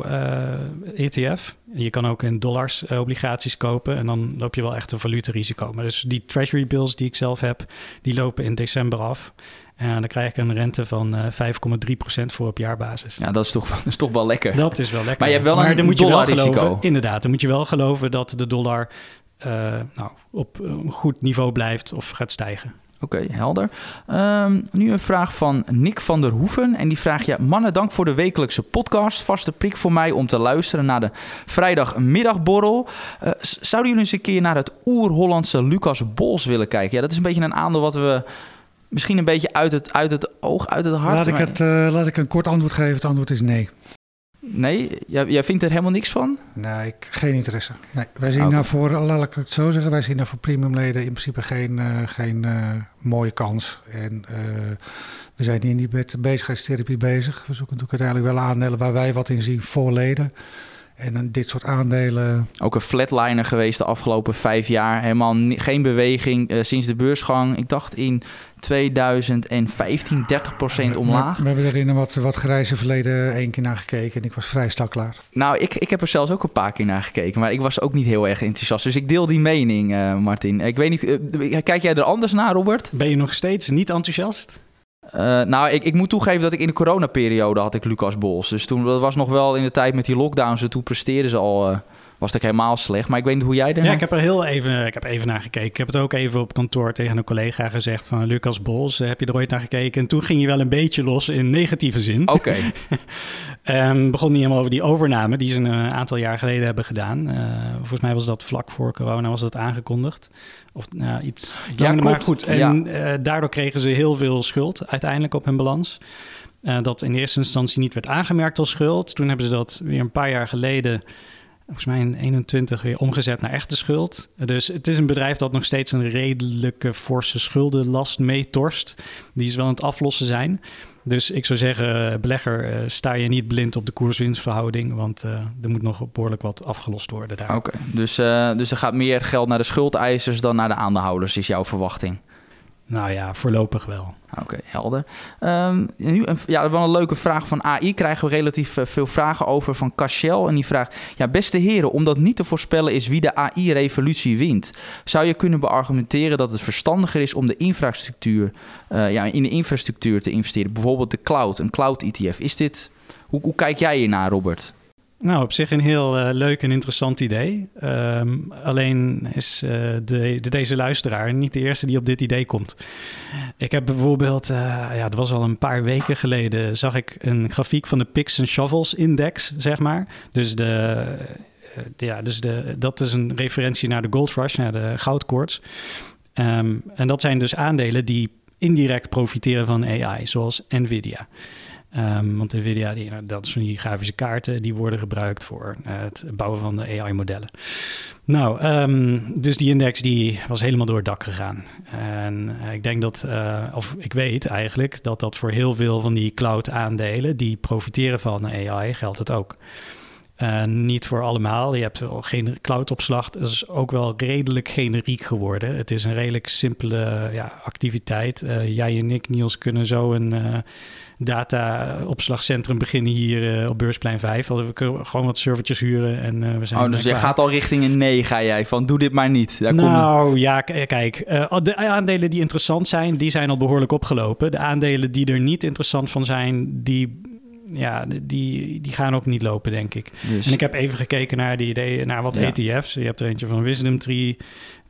Je kan ook in dollars eh, obligaties kopen. En dan loop je wel echt een valutarisico. Maar dus die treasury bills die ik zelf heb, die lopen in december af. En dan krijg ik een rente van eh 5,3% voor op jaarbasis. Ja, dat is toch, *laughs* dat is toch wel lekker. Dat is wel lekker. Maar je hebt wel een je wel dollarrisico. inderdaad, dan moet je wel geloven dat de dollar eh, nou, op een goed niveau blijft of gaat stijgen. Oké, helder. Ehm, nu een vraag van Nick van der Hoeven. En die vraagt: ja, Mannen, dank voor de wekelijkse podcast. Vaste prik voor mij om te luisteren naar de vrijdagmiddagborrel. Eh, zouden jullie eens een keer naar het oer-Hollandse Lucas Bols willen kijken? Ja, dat is een beetje een aandeel wat we misschien een beetje uit het, uit het oog, uit het hart. Laat ik, het, eh, laat ik een kort antwoord geven. Het antwoord is nee. Nee, jij, jij vindt er helemaal niks van? Nee, ik- geen interesse. Nee, wij zien Oké. daar voor, laat ik het zo zeggen, wij zien daar voor premiumleden in principe geen, eh, geen eh, mooie kans. En eh, we zijn hier niet met bezigheidstherapie bezig. We zoeken natuurlijk uiteindelijk wel aandelen waar wij wat in zien voor leden. En dan dit soort aandelen. Ook een flatliner geweest de afgelopen vijf jaar. Helemaal geen beweging uh, sinds de beursgang. Ik dacht in 2015 30% omlaag. We, we, hebben er in een wat, wat grijze verleden één keer naar gekeken en ik was vrij klaar. Nou, ik, ik heb er zelfs ook een paar keer naar gekeken, maar ik was ook niet heel erg enthousiast. Dus ik deel die mening, uh, Martin. Ik weet niet, uh, kijk jij er anders naar, Robert? Ben je nog steeds niet enthousiast? Uh, nou, ik, ik moet toegeven dat ik in de coronaperiode had ik Lucas Bols. Dus toen dat was nog wel in de tijd met die lockdowns. En toen presteerden ze al uh, was het helemaal slecht. Maar ik weet niet hoe jij er. Ja, ik heb er heel even, ik heb even naar gekeken. Ik heb het ook even op kantoor tegen een collega gezegd van Lucas Bols, heb je er ooit naar gekeken? En toen ging je wel een beetje los in negatieve zin. Oké. Okay. *laughs* um, begon niet helemaal over die overname die ze een aantal jaar geleden hebben gedaan. Uh, volgens mij was dat vlak voor corona was dat aangekondigd. Of nou, iets ja, maar goed. En ja. uh, daardoor kregen ze heel veel schuld uiteindelijk op hun balans. Uh, dat in eerste instantie niet werd aangemerkt als schuld. Toen hebben ze dat weer een paar jaar geleden volgens mij in 21 weer omgezet naar echte schuld. Dus het is een bedrijf dat nog steeds een redelijke forse schuldenlast meetorst. Die is wel aan het aflossen zijn. Dus ik zou zeggen, belegger, sta je niet blind op de koerswinstverhouding, want uh, er moet nog behoorlijk wat afgelost worden daar. Oké, dus, dus er gaat meer geld naar de schuldeisers dan naar de aandeelhouders, is jouw verwachting? Nou ja, voorlopig wel. Oké, okay, helder. Um, nu, ja, wel een leuke vraag van AI. Krijgen we relatief uh, veel vragen over van Cashel. En die vraagt: Ja, beste heren, omdat niet te voorspellen is wie de AI-revolutie wint, zou je kunnen beargumenteren dat het verstandiger is om de infrastructuur, uh, ja, in de infrastructuur te investeren? Bijvoorbeeld de cloud, een cloud-ETF. Is dit. Hoe, hoe kijk jij hiernaar, Robert? Nou, op zich een heel uh, leuk en interessant idee. Um, alleen is uh, de, de, deze luisteraar niet de eerste die op dit idee komt. Ik heb bijvoorbeeld, uh, ja, dat was al een paar weken geleden, zag ik een grafiek van de Picks and Shovels Index, zeg maar. Dus de, ja, dus de, dat is een referentie naar de Gold Rush, naar de goudkoorts. Um, en dat zijn dus aandelen die indirect profiteren van AI, zoals Nvidia. Um, want NVIDIA, die, dat zijn die grafische kaarten, die worden gebruikt voor uh, het bouwen van de AI-modellen. Nou, um, dus die index die was helemaal door het dak gegaan. En uh, ik denk dat, of ik weet eigenlijk, dat dat voor heel veel van die cloud-aandelen die profiteren van AI, geldt het ook. Niet voor allemaal. Je hebt geen cloudopslag. Dat is ook wel redelijk generiek geworden. Het is een redelijk simpele ja, activiteit. Jij en ik, Niels, kunnen zo een data-opslagcentrum beginnen hier op Beursplein 5. We kunnen gewoon wat servertjes huren en we zijn Oh, dus je gaat al richting een nee, ga jij? Van doe dit maar niet. Daar nou, kom... ja, kijk. de aandelen die interessant zijn, die zijn al behoorlijk opgelopen. De aandelen die er niet interessant van zijn, die ja, die, die gaan ook niet lopen, denk ik. Dus... En ik heb even gekeken naar, die idee, naar wat ja. ETF's. Je hebt er eentje van Wisdom Tree,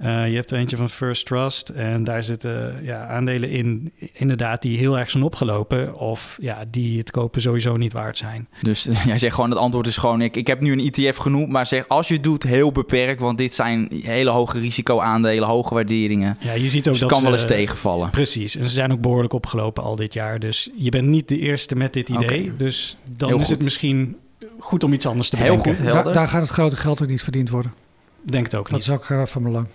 uh, je hebt er eentje van First Trust. En daar zitten ja, aandelen in, inderdaad, die heel erg zijn opgelopen. Of ja, die het kopen sowieso niet waard zijn. Dus *laughs* jij zegt gewoon, het antwoord is gewoon, ik, ik heb nu een ETF genoemd. Maar zeg, als je het doet, heel beperkt. Want dit zijn hele hoge risico aandelen, hoge waarderingen. Ja, je ziet ook dus dat het kan ze, wel eens tegenvallen. Precies. En ze zijn ook behoorlijk opgelopen al dit jaar. Dus je bent niet de eerste met dit idee. Okay. Dus dan heel is goed. het misschien goed om iets anders te Heel bedenken. goed, Da daar gaat het grote geld ook niet verdiend worden. Denk het ook dat niet. Dat is ook uh, van belang.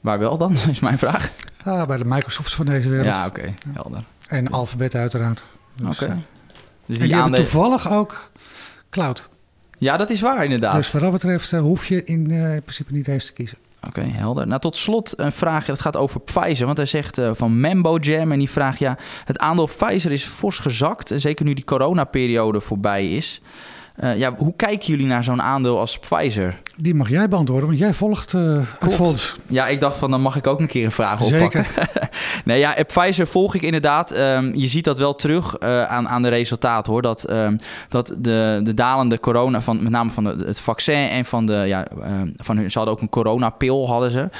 Waar wel dan, *laughs* is mijn vraag. Ah, bij de Microsofts van deze wereld. Ja, oké, okay. helder. En Alphabet uiteraard. Dus, oké. Uh, dus die, die hebben toevallig ook cloud. Ja, dat is waar inderdaad. Dus wat dat betreft uh, hoef je in, uh, in principe niet eens te kiezen. Oké, okay, helder. Nou, tot slot een vraag. Dat gaat over Pfizer. Want hij zegt uh, van Mambo Jam. En die vraagt, ja, het aandeel Pfizer is fors gezakt. En zeker nu die coronaperiode voorbij is. Uh, ja, hoe kijken jullie naar zo'n aandeel als Pfizer? Die mag jij beantwoorden, want jij volgt uh, het fonds. Ja, ik dacht van dan mag ik ook een keer een vraag oppakken. Zeker. *laughs* nee, ja, Pfizer volg ik inderdaad. Um, je ziet dat wel terug uh, aan, aan de resultaten hoor. Dat, um, dat de, de dalende corona, van, met name van de, het vaccin en van de, ja, uh, van hun, ze hadden ook een coronapil hadden ze.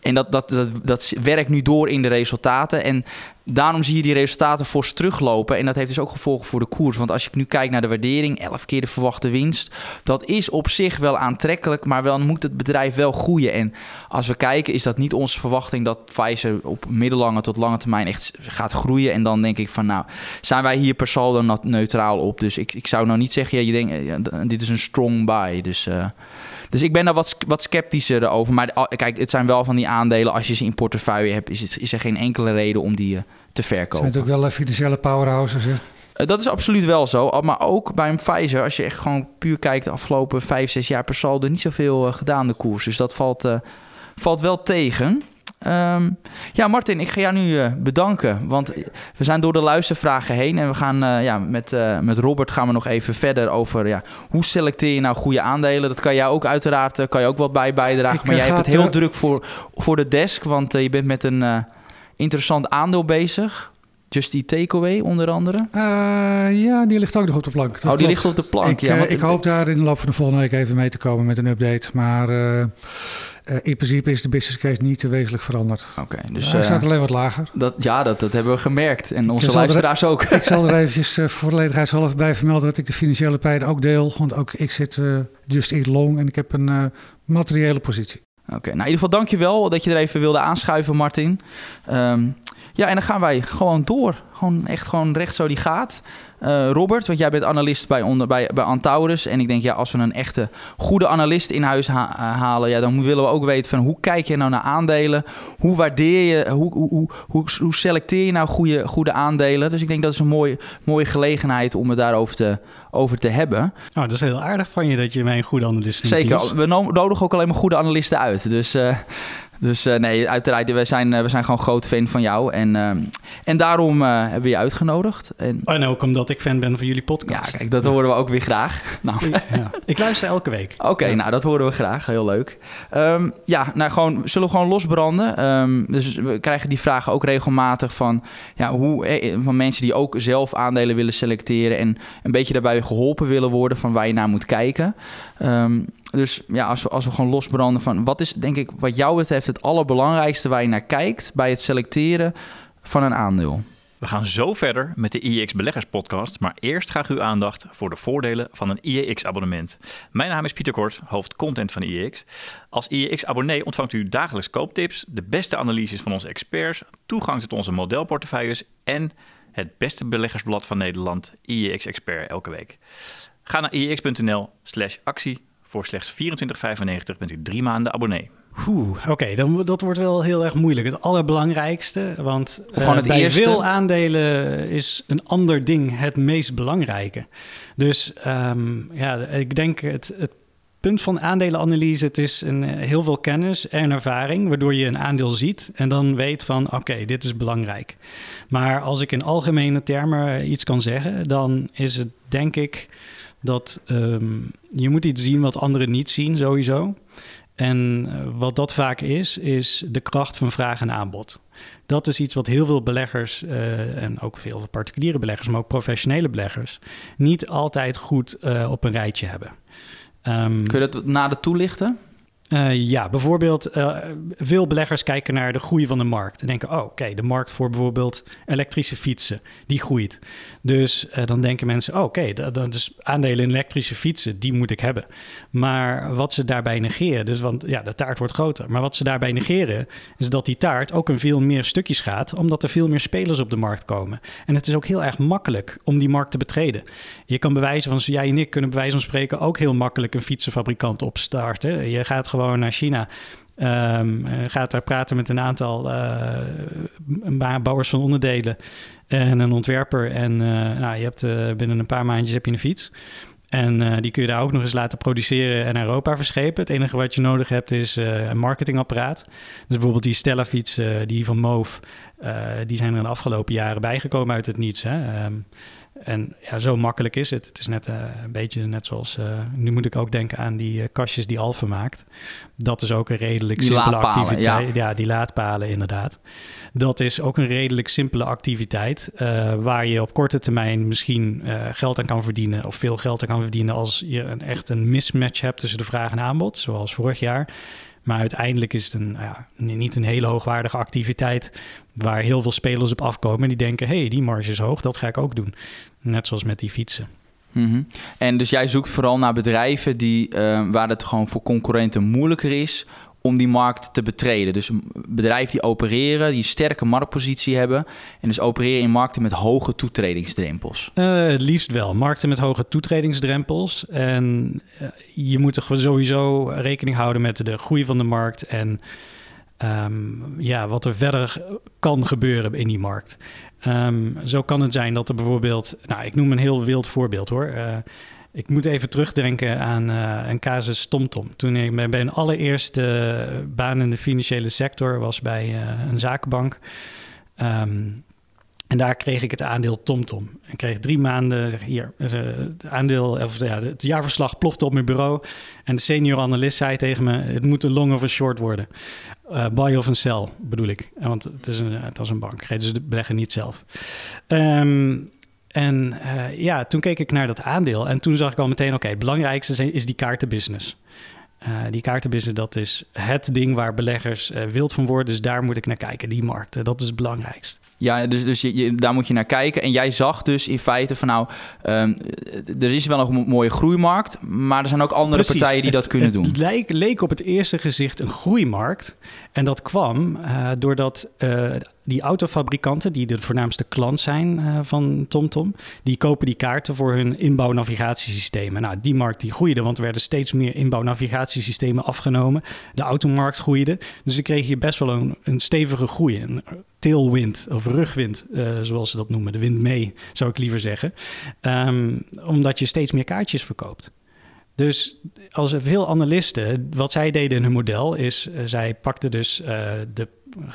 En dat, dat, dat, dat werkt nu door in de resultaten. En daarom zie je die resultaten fors teruglopen. En dat heeft dus ook gevolgen voor de koers. Want als je nu kijkt naar de waardering, 11 keer de verwachte winst. Dat is op zich wel aantrekkelijk, maar wel moet het bedrijf wel groeien. En als we kijken, is dat niet onze verwachting dat Pfizer op middellange tot lange termijn echt gaat groeien. En dan denk ik van, nou, zijn wij hier per saldo neutraal op. Dus ik, ik zou nou niet zeggen, ja, je denkt, dit is een strong buy. Dus... Uh, dus ik ben daar wat, wat sceptischer over. Maar kijk, het zijn wel van die aandelen. Als je ze in portefeuille hebt, is, het, is er geen enkele reden om die uh, te verkopen. Het zijn natuurlijk wel financiële powerhouses, hè? Eh, dat is absoluut wel zo. Maar ook bij een Pfizer, als je echt gewoon puur kijkt de afgelopen vijf, zes jaar per saldo, niet zoveel eh, gedaan de koers. Dus dat valt, eh, valt wel tegen. Ehm, ja, Martin, ik ga jou nu eh, bedanken. Want we zijn door de luistervragen heen. En we gaan eh, ja, met, eh, met Robert gaan we nog even verder over ja, hoe selecteer je nou goede aandelen. Dat kan jij ook uiteraard kan je ook wat bij bijdragen. Ik, maar jij hebt het heel druk voor, voor de desk. Want je bent met een interessant aandeel bezig. Just Eat Takeaway onder andere. Eh, ja, die ligt ook nog op de plank. Dat oh, die klopt. ligt op de plank. Ik, ja, eh, ik hoop daar in de loop van de volgende week even mee te komen met een update. Maar eh, in principe is de business case niet te wezenlijk veranderd. Oké, Dus, Hij staat alleen wat lager. dat, ja, dat, dat hebben we gemerkt. En onze er- luisteraars ook. Ik zal er *laughs* eventjes volledigheidshalve bij vermelden dat ik de financiële pijlen ook deel. Want ook ik zit just eat long en ik heb een materiële positie. Oké, nou in ieder geval dankjewel dat je er even wilde aanschuiven, Martin. Ehm, ja, en dan gaan wij gewoon door. Gewoon echt gewoon recht zo die gaat. Eh, Robert, want jij bent analist bij, onder, bij, bij Antaurus. En ik denk, ja, als we een echte goede analist in huis ha- eh, halen... Ja, dan willen we ook weten van hoe kijk je nou naar aandelen? Hoe waardeer je, hoe, hoe, hoe, hoe, selecteer je nou goede, goede aandelen? Dus ik denk dat is een mooie, mooie gelegenheid om het daarover te, over te hebben. Nou, dat is heel aardig van je dat je mij een goede analist. Zeker, we no- nodigen ook alleen maar goede analisten uit. Dus, eh, dus eh, nee, uiteraard, we zijn, eh, we zijn gewoon groot fan van jou. En, eh, en daarom hebben we je uitgenodigd. En, En ook omdat ik fan ben van jullie ja, podcast. kijk, dat horen we ook weer graag. *laughs* Nou, Ja. Ik luister elke week. Oké, Ja. nou dat horen we graag. Heel leuk. Ehm, ja, nou gewoon, zullen we gewoon losbranden? Ehm, dus we krijgen die vragen ook regelmatig van, ja, hoe, van mensen die ook zelf aandelen willen selecteren en een beetje daarbij geholpen willen worden van waar je naar moet kijken. Ehm, dus ja, als we, als we gewoon losbranden van wat is, denk ik, wat jou betreft het allerbelangrijkste waar je naar kijkt bij het selecteren van een aandeel. We gaan zo verder met de IEX Beleggers Podcast, maar eerst graag uw aandacht voor de voordelen van een IEX-abonnement. Mijn naam is Pieter Kort, hoofd content van IEX. Als IEX-abonnee ontvangt u dagelijks kooptips, de beste analyses van onze experts, toegang tot onze modelportefeuilles en het beste beleggersblad van Nederland, IEX Expert, elke week. Ga naar iex.nl slash actie. Voor slechts 24,95 bent u drie maanden abonnee. Oeh, oké, dan dat wordt wel heel erg moeilijk. Het allerbelangrijkste, want Of gewoon eh, het bij eerste. veel aandelen is een ander ding het meest belangrijke. Dus ehm, ja, ik denk het, het punt van aandelenanalyse, het is een, eh, heel veel kennis en ervaring, waardoor je een aandeel ziet en dan weet van oké, dit is belangrijk. Maar als ik in algemene termen iets kan zeggen, dan is het denk ik dat ehm, je moet iets zien wat anderen niet zien sowieso. En eh, wat dat vaak is, is de kracht van vraag en aanbod. Dat is iets wat heel veel beleggers, eh, en ook veel particuliere beleggers, maar ook professionele beleggers, niet altijd goed eh, op een rijtje hebben. Ehm, Kun je dat nader toelichten? Eh, ja, bijvoorbeeld eh, veel beleggers kijken naar de groei van de markt en denken, oh oké, de markt voor bijvoorbeeld elektrische fietsen, die groeit. Dus eh, dan denken mensen, oh, oké, da- dan dus aandelen in elektrische fietsen, die moet ik hebben. Maar wat ze daarbij negeren, dus want ja, de taart wordt groter, maar wat ze daarbij negeren is dat die taart ook in veel meer stukjes gaat, omdat er veel meer spelers op de markt komen. En het is ook heel erg makkelijk om die markt te betreden. Je kan bewijzen van, jij en ik kunnen bij wijze van spreken ook heel makkelijk een fietsenfabrikant opstarten. Je gaat gewoon naar China. ehm, eh, gaat daar praten met een aantal eh, bouwers van onderdelen en een ontwerper. En eh, nou, je hebt binnen een paar maandjes heb je een fiets. En die kun je daar ook nog eens laten produceren en Europa verschepen. Het enige wat je nodig hebt is een marketingapparaat. Dus bijvoorbeeld die Stella-fiets, eh, die van Moof, die zijn er in de afgelopen jaren bijgekomen uit het niets. Hè? Ehm, en ja, zo makkelijk is het. Het is net eh, een beetje net zoals... eh, nu moet ik ook denken aan die eh, kastjes die Alfa maakt. Dat is ook een redelijk Die simpele activiteit. Ja. die laadpalen inderdaad. Dat is ook een redelijk simpele activiteit... waar je op korte termijn misschien geld aan kan verdienen... of veel geld aan kan verdienen als je een, echt een mismatch hebt... tussen de vraag en aanbod, zoals vorig jaar... Maar uiteindelijk is het een, ja, niet een hele hoogwaardige activiteit waar heel veel spelers op afkomen en die denken, hé, hey, die marge is hoog, dat ga ik ook doen. Net zoals met die fietsen. Mhm. En dus jij zoekt vooral naar bedrijven die, eh, waar het gewoon voor concurrenten moeilijker is om die markt te betreden. Dus bedrijven die opereren, die een sterke marktpositie hebben en dus opereren in markten met hoge toetredingsdrempels. Eh, het liefst wel. Markten met hoge toetredingsdrempels. En eh, je moet er sowieso rekening houden met de groei van de markt. En ehm, ja, wat er verder kan gebeuren in die markt. Ehm, zo kan het zijn dat er bijvoorbeeld, nou, ik noem een heel wild voorbeeld hoor. Uh, ik moet even terugdenken aan uh, een casus TomTom. Toen ik bij mijn allereerste baan in de financiële sector was bij uh, een zakenbank. Um, en daar kreeg ik het aandeel TomTom. Ik kreeg drie maanden, hier, het aandeel, of ja, het jaarverslag plofte op mijn bureau. En de senior analist zei tegen me, het moet een long of een short worden. Uh, buy of een sell, bedoel ik. Want het, is een, het was een bank, de beleggen niet zelf. Um, en ja, toen keek ik naar dat aandeel en toen zag ik al meteen, oké, het belangrijkste is die kaartenbusiness. Die kaartenbusiness, dat is het ding waar beleggers wild van worden. Dus daar moet ik naar kijken, die markt. dat is het belangrijkste. Ja, dus, dus je, daar moet je naar kijken. En jij zag dus in feite van nou, um, er is wel een mooie groeimarkt, maar er zijn ook andere Precies. partijen die dat kunnen het, doen. Het leek, leek, op het eerste gezicht een groeimarkt. En dat kwam uh, doordat uh, die autofabrikanten, die de voornaamste klant zijn uh, van TomTom, die kopen die kaarten voor hun inbouw-navigatiesystemen. Nou, die markt die groeide, want er werden steeds meer inbouw-navigatiesystemen afgenomen. De automarkt groeide, dus dan kreeg je best wel een, een stevige groei. Tailwind of rugwind, uh, zoals ze dat noemen. De wind mee, zou ik liever zeggen. Um, omdat je steeds meer kaartjes verkoopt. Dus als veel analisten, wat zij deden in hun model, is uh, zij pakten dus uh, de,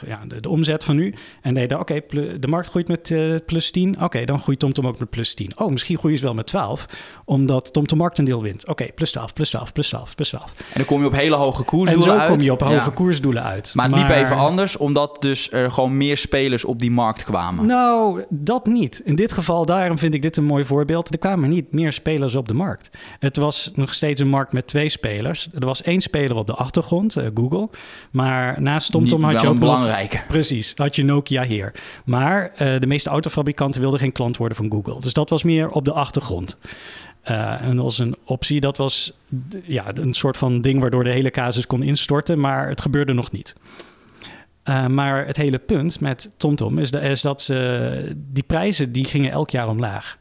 ja, de, de, omzet van nu en deden, oké, okay, de markt groeit met uh, plus 10, oké, okay, dan groeit TomTom ook met plus 10. Oh, misschien groeien ze wel met 12, omdat TomTom marktendeel wint. Oké, okay, plus 12, plus 12, plus 12, plus 12. En dan kom je op hele hoge koersdoelen uit. En zo kom je op hoge ja. koersdoelen uit. Maar het liep even anders, omdat dus er gewoon meer spelers op die markt kwamen. Nou, dat niet. In dit geval, daarom vind ik dit een mooi voorbeeld. Er kwamen niet meer spelers op de markt. Het was nog steeds een markt met twee spelers. Er was één speler op de achtergrond, uh, Google. Maar naast TomTom had je ook belangrijke. Nog, precies, had je Nokia hier. Maar uh, de meeste autofabrikanten wilden geen klant worden van Google. Dus dat was meer op de achtergrond. Uh, en dat was een optie. Dat was ja, een soort van ding waardoor de hele casus kon instorten. Maar het gebeurde nog niet. Uh, maar het hele punt met TomTom is, de, is dat ze, die prijzen die gingen elk jaar omlaag.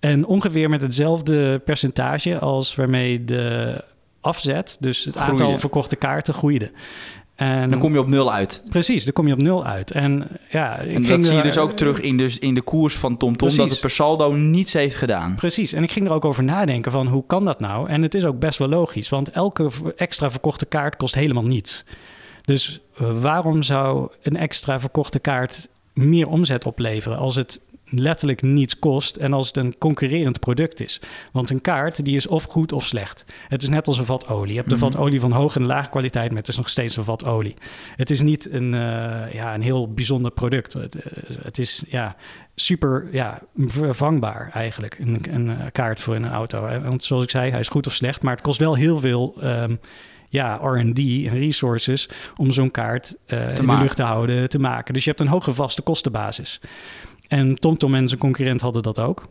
En ongeveer met hetzelfde percentage als waarmee de afzet, dus het Groeide. aantal verkochte kaarten, groeide. En dan kom je op nul uit. Precies, dan kom je op nul uit. En, ja, ik en dat zie je dus ook terug in, dus in de koers van TomTom, Precies. dat het per saldo niets heeft gedaan. Precies, en ik ging er ook over nadenken van hoe kan dat nou? En het is ook best wel logisch, want elke extra verkochte kaart kost helemaal niets. Dus eh, waarom zou een extra verkochte kaart meer omzet opleveren als het letterlijk niets kost en als het een concurrerend product is? Want een kaart die is of goed of slecht. Het is net als een vat olie. Je hebt een Mhm. vat olie van hoge en lage kwaliteit, maar het is nog steeds een vat olie. Het is niet een, eh, ja, een heel bijzonder product. Het, eh, het is ja, super ja, vervangbaar eigenlijk, een, een eh, kaart voor een auto. Want zoals ik zei, hij is goed of slecht, maar het kost wel heel veel ehm, ja, R&D en resources om zo'n kaart in de lucht te houden, te maken. Dus je hebt een hoge vaste kostenbasis. En TomTom en zijn concurrent hadden dat ook.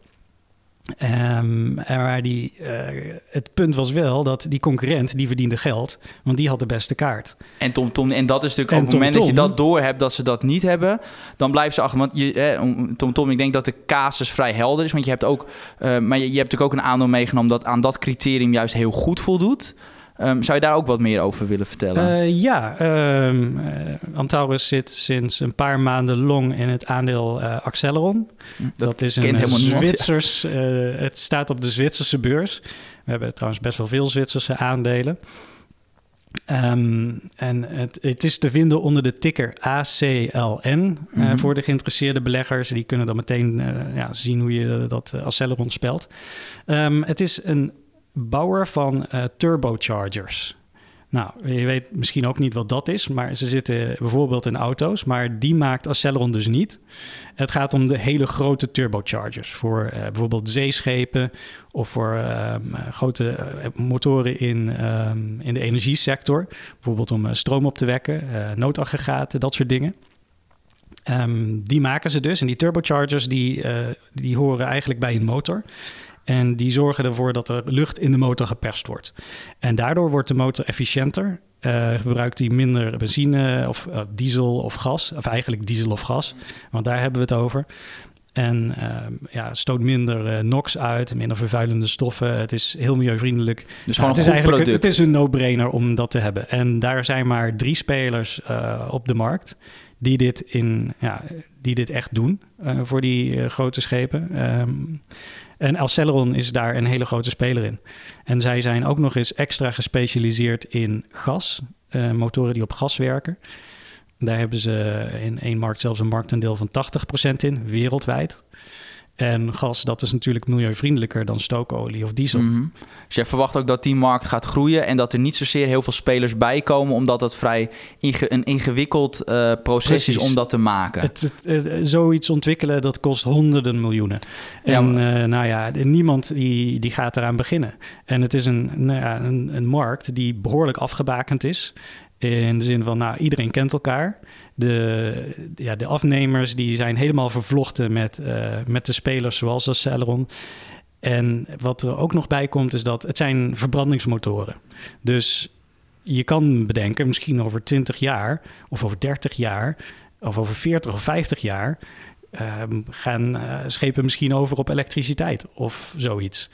Ehm, en waar die, eh, het punt was wel dat die concurrent, die verdiende geld, want die had de beste kaart. En TomTom, en dat is natuurlijk En op het moment dat je dat door hebt dat ze dat niet hebben, dan blijven ze achter. Want je, hè, om- TomTom, ik denk dat de casus vrij helder is, want je hebt ook, eh, maar je, je hebt natuurlijk ook een aandeel meegenomen dat aan dat criterium juist heel goed voldoet. Ehm, zou je daar ook wat meer over willen vertellen? Eh, ja, Antaurus zit sinds een paar maanden long in het aandeel eh, Acceleron. Dat, is een niemand, ja. Zwitsers. het staat op de Zwitserse beurs. We hebben trouwens best wel veel Zwitserse aandelen. Ehm, en het, het is te vinden onder de ticker ACLN. Mhm. voor de geïnteresseerde beleggers. Die kunnen dan meteen ja, zien hoe je dat uh, Acceleron spelt. Het is een bouwer van eh, turbochargers. Nou, je weet misschien ook niet wat dat is, maar ze zitten bijvoorbeeld in auto's, maar die maakt Acceleron dus niet. Het gaat om de hele grote turbochargers voor eh, bijvoorbeeld zeeschepen of voor ehm, grote eh, motoren in, ehm, in de energiesector. Bijvoorbeeld om stroom op te wekken, noodaggregaten, dat soort dingen. Ehm, die maken ze dus en die turbochargers die, die horen eigenlijk bij een motor. En die zorgen ervoor dat er lucht in de motor geperst wordt. En daardoor wordt de motor efficiënter. Uh, gebruikt hij minder benzine of uh, diesel of gas. Of eigenlijk diesel of gas, want daar hebben we het over. En uh, ja, stoot minder NOx uit, minder vervuilende stoffen. Het is heel milieuvriendelijk. Dus gewoon het een is goed product. Het is een no-brainer om dat te hebben. En daar zijn maar drie spelers op de markt die dit, in, ja, die dit echt doen uh, voor die uh, grote schepen. Um, en El Celeron is daar een hele grote speler in. En zij zijn ook nog eens extra gespecialiseerd in gas, uh, motoren die op gas werken. Daar hebben ze in één markt zelfs een marktaandeel van 80% in, wereldwijd. En gas, dat is natuurlijk milieuvriendelijker dan stookolie of diesel. Mm -hmm. Dus jij verwacht ook dat die markt gaat groeien en dat er niet zozeer heel veel spelers bij komen, omdat het vrij inge een ingewikkeld uh, proces Precies. is om dat te maken. Het, het, het, zoiets ontwikkelen, dat kost honderden miljoenen. En ja, uh, nou ja, niemand die, die gaat eraan beginnen. En het is een, nou ja, een, een markt die behoorlijk afgebakend is. In de zin van, nou, iedereen kent elkaar. De, ja, de afnemers die zijn helemaal vervlochten met, uh, met de spelers zoals de Celeron. En wat er ook nog bij komt is dat het zijn verbrandingsmotoren. Dus je kan bedenken, misschien over 20 jaar of over 30 jaar of over 40 of 50 jaar um, gaan uh, schepen misschien over op elektriciteit of zoiets.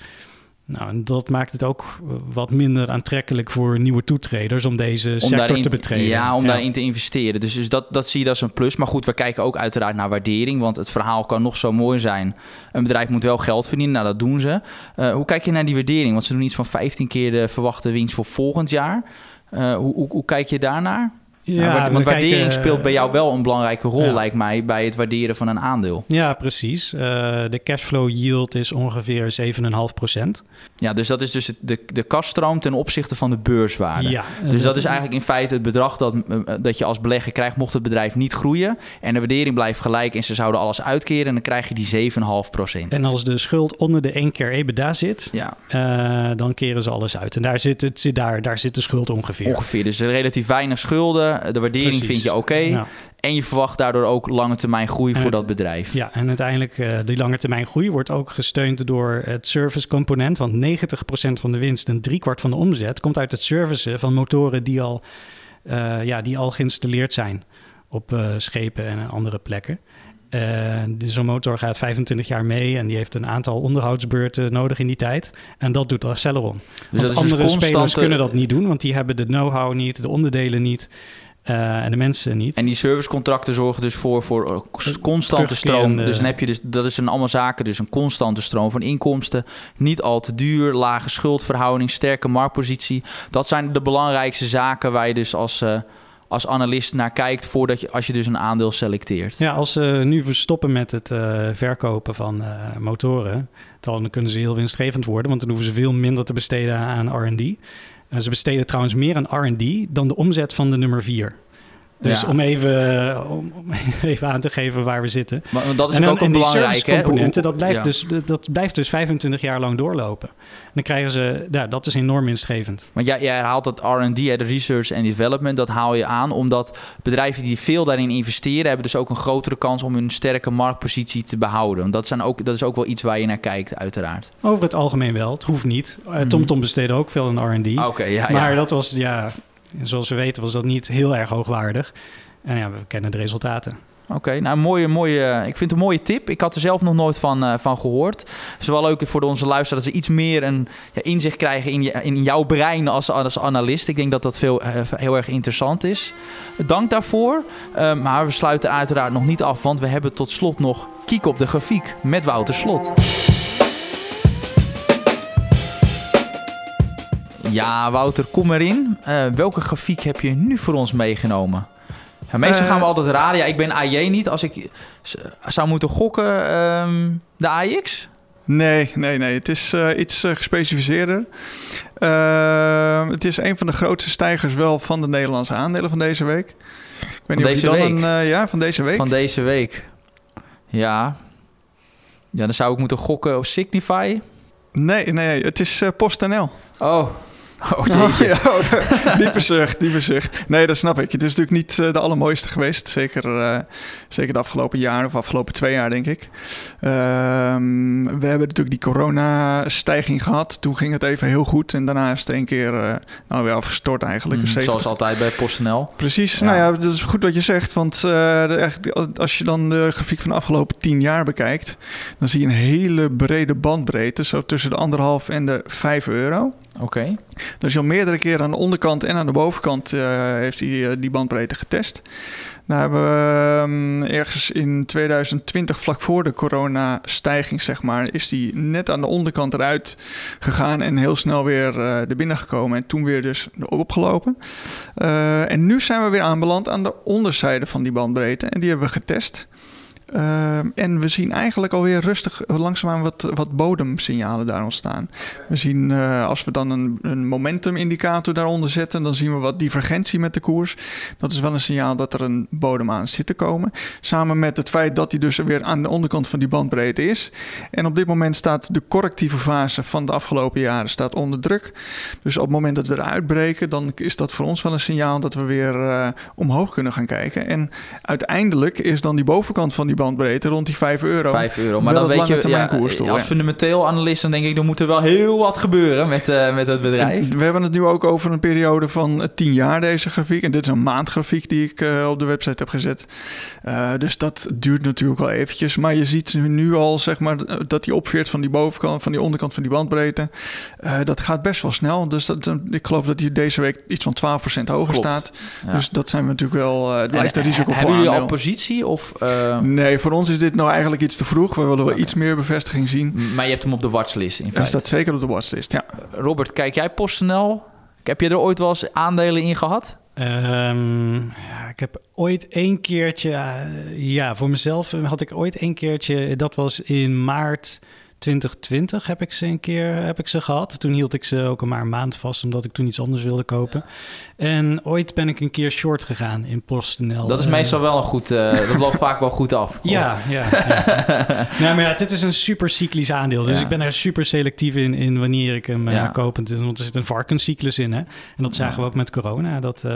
Nou, en dat maakt het ook wat minder aantrekkelijk voor nieuwe toetreders om deze om sector daarin, te betreden. Ja, om ja. daarin te investeren. Dus, dus dat, dat zie je als een plus. Maar goed, we kijken ook uiteraard naar waardering, want het verhaal kan nog zo mooi zijn. Een bedrijf moet wel geld verdienen, nou dat doen ze. Uh, hoe kijk je naar die waardering? Want ze doen iets van 15 keer de verwachte winst voor volgend jaar. Uh, hoe, hoe, hoe kijk je daarnaar? Ja, want waardering kijken, speelt bij jou wel een belangrijke rol, ja. lijkt mij, bij het waarderen van een aandeel. Ja, precies. Uh, de cashflow yield is ongeveer 7,5%. Ja, dus dat is dus de, de kaststroom ten opzichte van de beurswaarde. Ja, dus dat is eigenlijk in feite het bedrag dat, dat je als belegger krijgt mocht het bedrijf niet groeien. En de waardering blijft gelijk en ze zouden alles uitkeren en dan krijg je die 7,5%. En als de schuld onder de 1 keer EBITDA zit, ja. uh, dan keren ze alles uit. En daar zit, het, zit, daar, daar zit de schuld ongeveer. Ongeveer, dus relatief weinig schulden de waardering Precies. vind je oké. Okay, ja. En je verwacht daardoor ook lange termijn groei en voor het, dat bedrijf. Ja, en uiteindelijk uh, die lange termijn groei wordt ook gesteund door het service component. Want 90% van de winst en driekwart van de omzet komt uit het servicen van motoren die al, uh, ja, die al geïnstalleerd zijn op uh, schepen en andere plekken. Uh, Zo'n motor gaat 25 jaar mee en die heeft een aantal onderhoudsbeurten nodig in die tijd. En dat doet Celeron. Dus want andere dus constante... spelers kunnen dat niet doen, want die hebben de know-how niet, de onderdelen niet. Uh, en de mensen niet. En die servicecontracten zorgen dus voor, voor constante stroom. Dus dan heb je dus, dat is een allemaal zaken, dus een constante stroom van inkomsten. Niet al te duur, lage schuldverhouding, sterke marktpositie. Dat zijn de belangrijkste zaken waar je dus als, uh, als analist naar kijkt voordat je, als je dus een aandeel selecteert. Ja, als ze nu stoppen met het uh, verkopen van motoren, dan kunnen ze heel winstgevend worden, want dan hoeven ze veel minder te besteden aan R&D. Uh, ze besteden trouwens meer aan R&D dan de omzet van de nummer 4. Dus ja. om, even, om, om, *laughs* even aan te geven waar we zitten. Maar, dat is en ook een belangrijke componenten. Dat blijft, ja. dus, dat blijft dus 25 jaar lang doorlopen. En dan krijgen ze, ja, dat is enorm winstgevend. Want jij, jij haalt dat R&D, de research and development, dat haal je aan omdat bedrijven die veel daarin investeren, hebben dus ook een grotere kans om hun sterke marktpositie te behouden. Want dat, zijn ook, dat is ook wel iets waar je naar kijkt, uiteraard. Over het algemeen wel. Het hoeft niet. Uh, TomTom besteedde ook veel aan R&D. Okay, ja, maar dat was, ja, zoals we weten was dat niet heel erg hoogwaardig. En ja, we kennen de resultaten. Oké, nou mooie, mooie, ik vind het een mooie tip. Ik had er zelf nog nooit van, uh, van gehoord. Het is wel leuk voor onze luisteraars dat ze iets meer een ja, inzicht krijgen in, je, in jouw brein als, als analist. Ik denk dat dat veel, uh, heel erg interessant is. Dank daarvoor. Maar we sluiten uiteraard nog niet af, want we hebben tot slot nog Kiek op de grafiek met Wouter Slot. Ja, Wouter, kom erin. Uh, welke grafiek heb je nu voor ons meegenomen? Ja, meestal uh, gaan we altijd raden. Ja, ik ben AJ niet. Als ik zou moeten gokken, um, de AX? Nee, nee, nee. Het is uh, iets gespecificeerder. het is een van de grootste stijgers wel van de Nederlandse aandelen van deze week. Ik weet van niet deze of week? Een, ja, van deze week. Van deze week. Ja. Ja, dan zou ik moeten gokken op Signify. Nee, nee, het is PostNL. Oh, Oh, oh, ja, oh, *laughs* diepe zucht, diepe zucht. Nee, dat snap ik. Het is natuurlijk niet uh, de allermooiste geweest. Zeker, uh, zeker de afgelopen jaar of afgelopen twee jaar, denk ik. Uh, we hebben natuurlijk die corona-stijging gehad. Toen ging het even heel goed. En daarna is het een keer uh, nou, weer afgestort eigenlijk. Mm, zoals altijd bij PostNL. Precies. Ja. Nou ja, dat is goed wat je zegt. Want als je dan de grafiek van de afgelopen tien jaar bekijkt... dan zie je een hele brede bandbreedte. Zo tussen de anderhalf en de vijf euro. Oké. Okay. Dus al meerdere keren aan de onderkant en aan de bovenkant uh, heeft hij uh, die bandbreedte getest. Nou hebben we um, ergens in 2020, vlak voor de corona-stijging, zeg maar, is die net aan de onderkant eruit gegaan en heel snel weer uh, er binnen gekomen. En toen weer dus opgelopen. En nu zijn we weer aanbeland aan de onderzijde van die bandbreedte. En die hebben we getest. Uh, en we zien eigenlijk alweer rustig langzaamaan wat, wat bodemsignalen daar ontstaan. We zien uh, als we dan een, een momentum-indicator daaronder zetten, dan zien we wat divergentie met de koers. Dat is wel een signaal dat er een bodem aan zit te komen. Samen met het feit dat hij dus weer aan de onderkant van die bandbreedte is. En op dit moment staat de correctieve fase van de afgelopen jaren staat onder druk. Dus op het moment dat we eruit breken, dan is dat voor ons wel een signaal dat we weer uh, omhoog kunnen gaan kijken. En uiteindelijk is dan die bovenkant van die bandbreedte rond die 5 euro. 5 euro, maar dan weet je, ja, koers toe, als ja. fundamenteel analist, dan denk ik, er moet er wel heel wat gebeuren met, uh, met het bedrijf. En we hebben het nu ook over een periode van 10 jaar, deze grafiek. En dit is een maandgrafiek die ik uh, op de website heb gezet. Uh, dus dat duurt natuurlijk wel eventjes. Maar je ziet nu al, zeg maar, dat die opveert van die bovenkant, van die onderkant van die bandbreedte. dat gaat best wel snel. Dus dat, ik geloof dat die deze week iets van 12% hoger Klopt. staat. Ja. Dus dat zijn we natuurlijk wel, het blijft een risico voor Hebben jullie al positie? Of, nee, voor ons is dit nou eigenlijk iets te vroeg. We willen wel okay. iets meer bevestiging zien. Maar je hebt hem op de watchlist in feite. Hij staat zeker op de watchlist, ja. Robert, kijk jij PostNL? Heb je er ooit wel eens aandelen in gehad? Um, ja, ik heb ooit één keertje, uh, ja, voor mezelf had ik ooit één keertje, dat was in maart 2020 heb ik ze een keer heb ik ze gehad. Toen hield ik ze ook maar een maand vast, omdat ik toen iets anders wilde kopen. En ooit ben ik een keer short gegaan in PostNL. Dat is meestal wel een goed, uh, dat loopt vaak wel goed af. Ja, ja. ja. *laughs* nou, maar ja, dit is een super cyclisch aandeel. Dus ja. ik ben er super selectief in, in wanneer ik hem ja. koop. Want er zit een varkenscyclus in. Hè? En dat zagen we ook met corona. Dat, uh,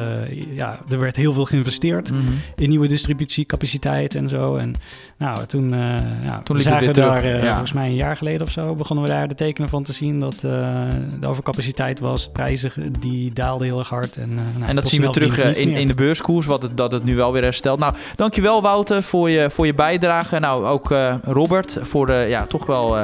ja, er werd heel veel geïnvesteerd mm -hmm. in nieuwe distributiecapaciteit en zo. En nou, toen, uh, ja, toen we zagen daar volgens mij een jaar geleden of zo... begonnen we daar de tekenen van te zien dat de overcapaciteit was. Prijzen die daalden heel erg hard. En, nou, en dat zien we terug in, in de beurskoers, wat het, dat het nu wel weer herstelt. Nou, dankjewel Wouter voor je, voor je bijdrage. Nou, ook Robert voor ja, toch wel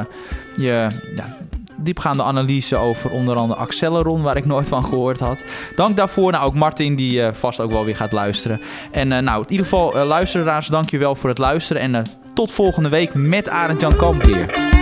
je ja, diepgaande analyse over onder andere Acceleron, waar ik nooit van gehoord had. Dank daarvoor. Nou, ook Martin, die vast ook wel weer gaat luisteren. En nou, in ieder geval, luisteraars, dankjewel voor het luisteren. En tot volgende week met Arend Jan Kamp weer.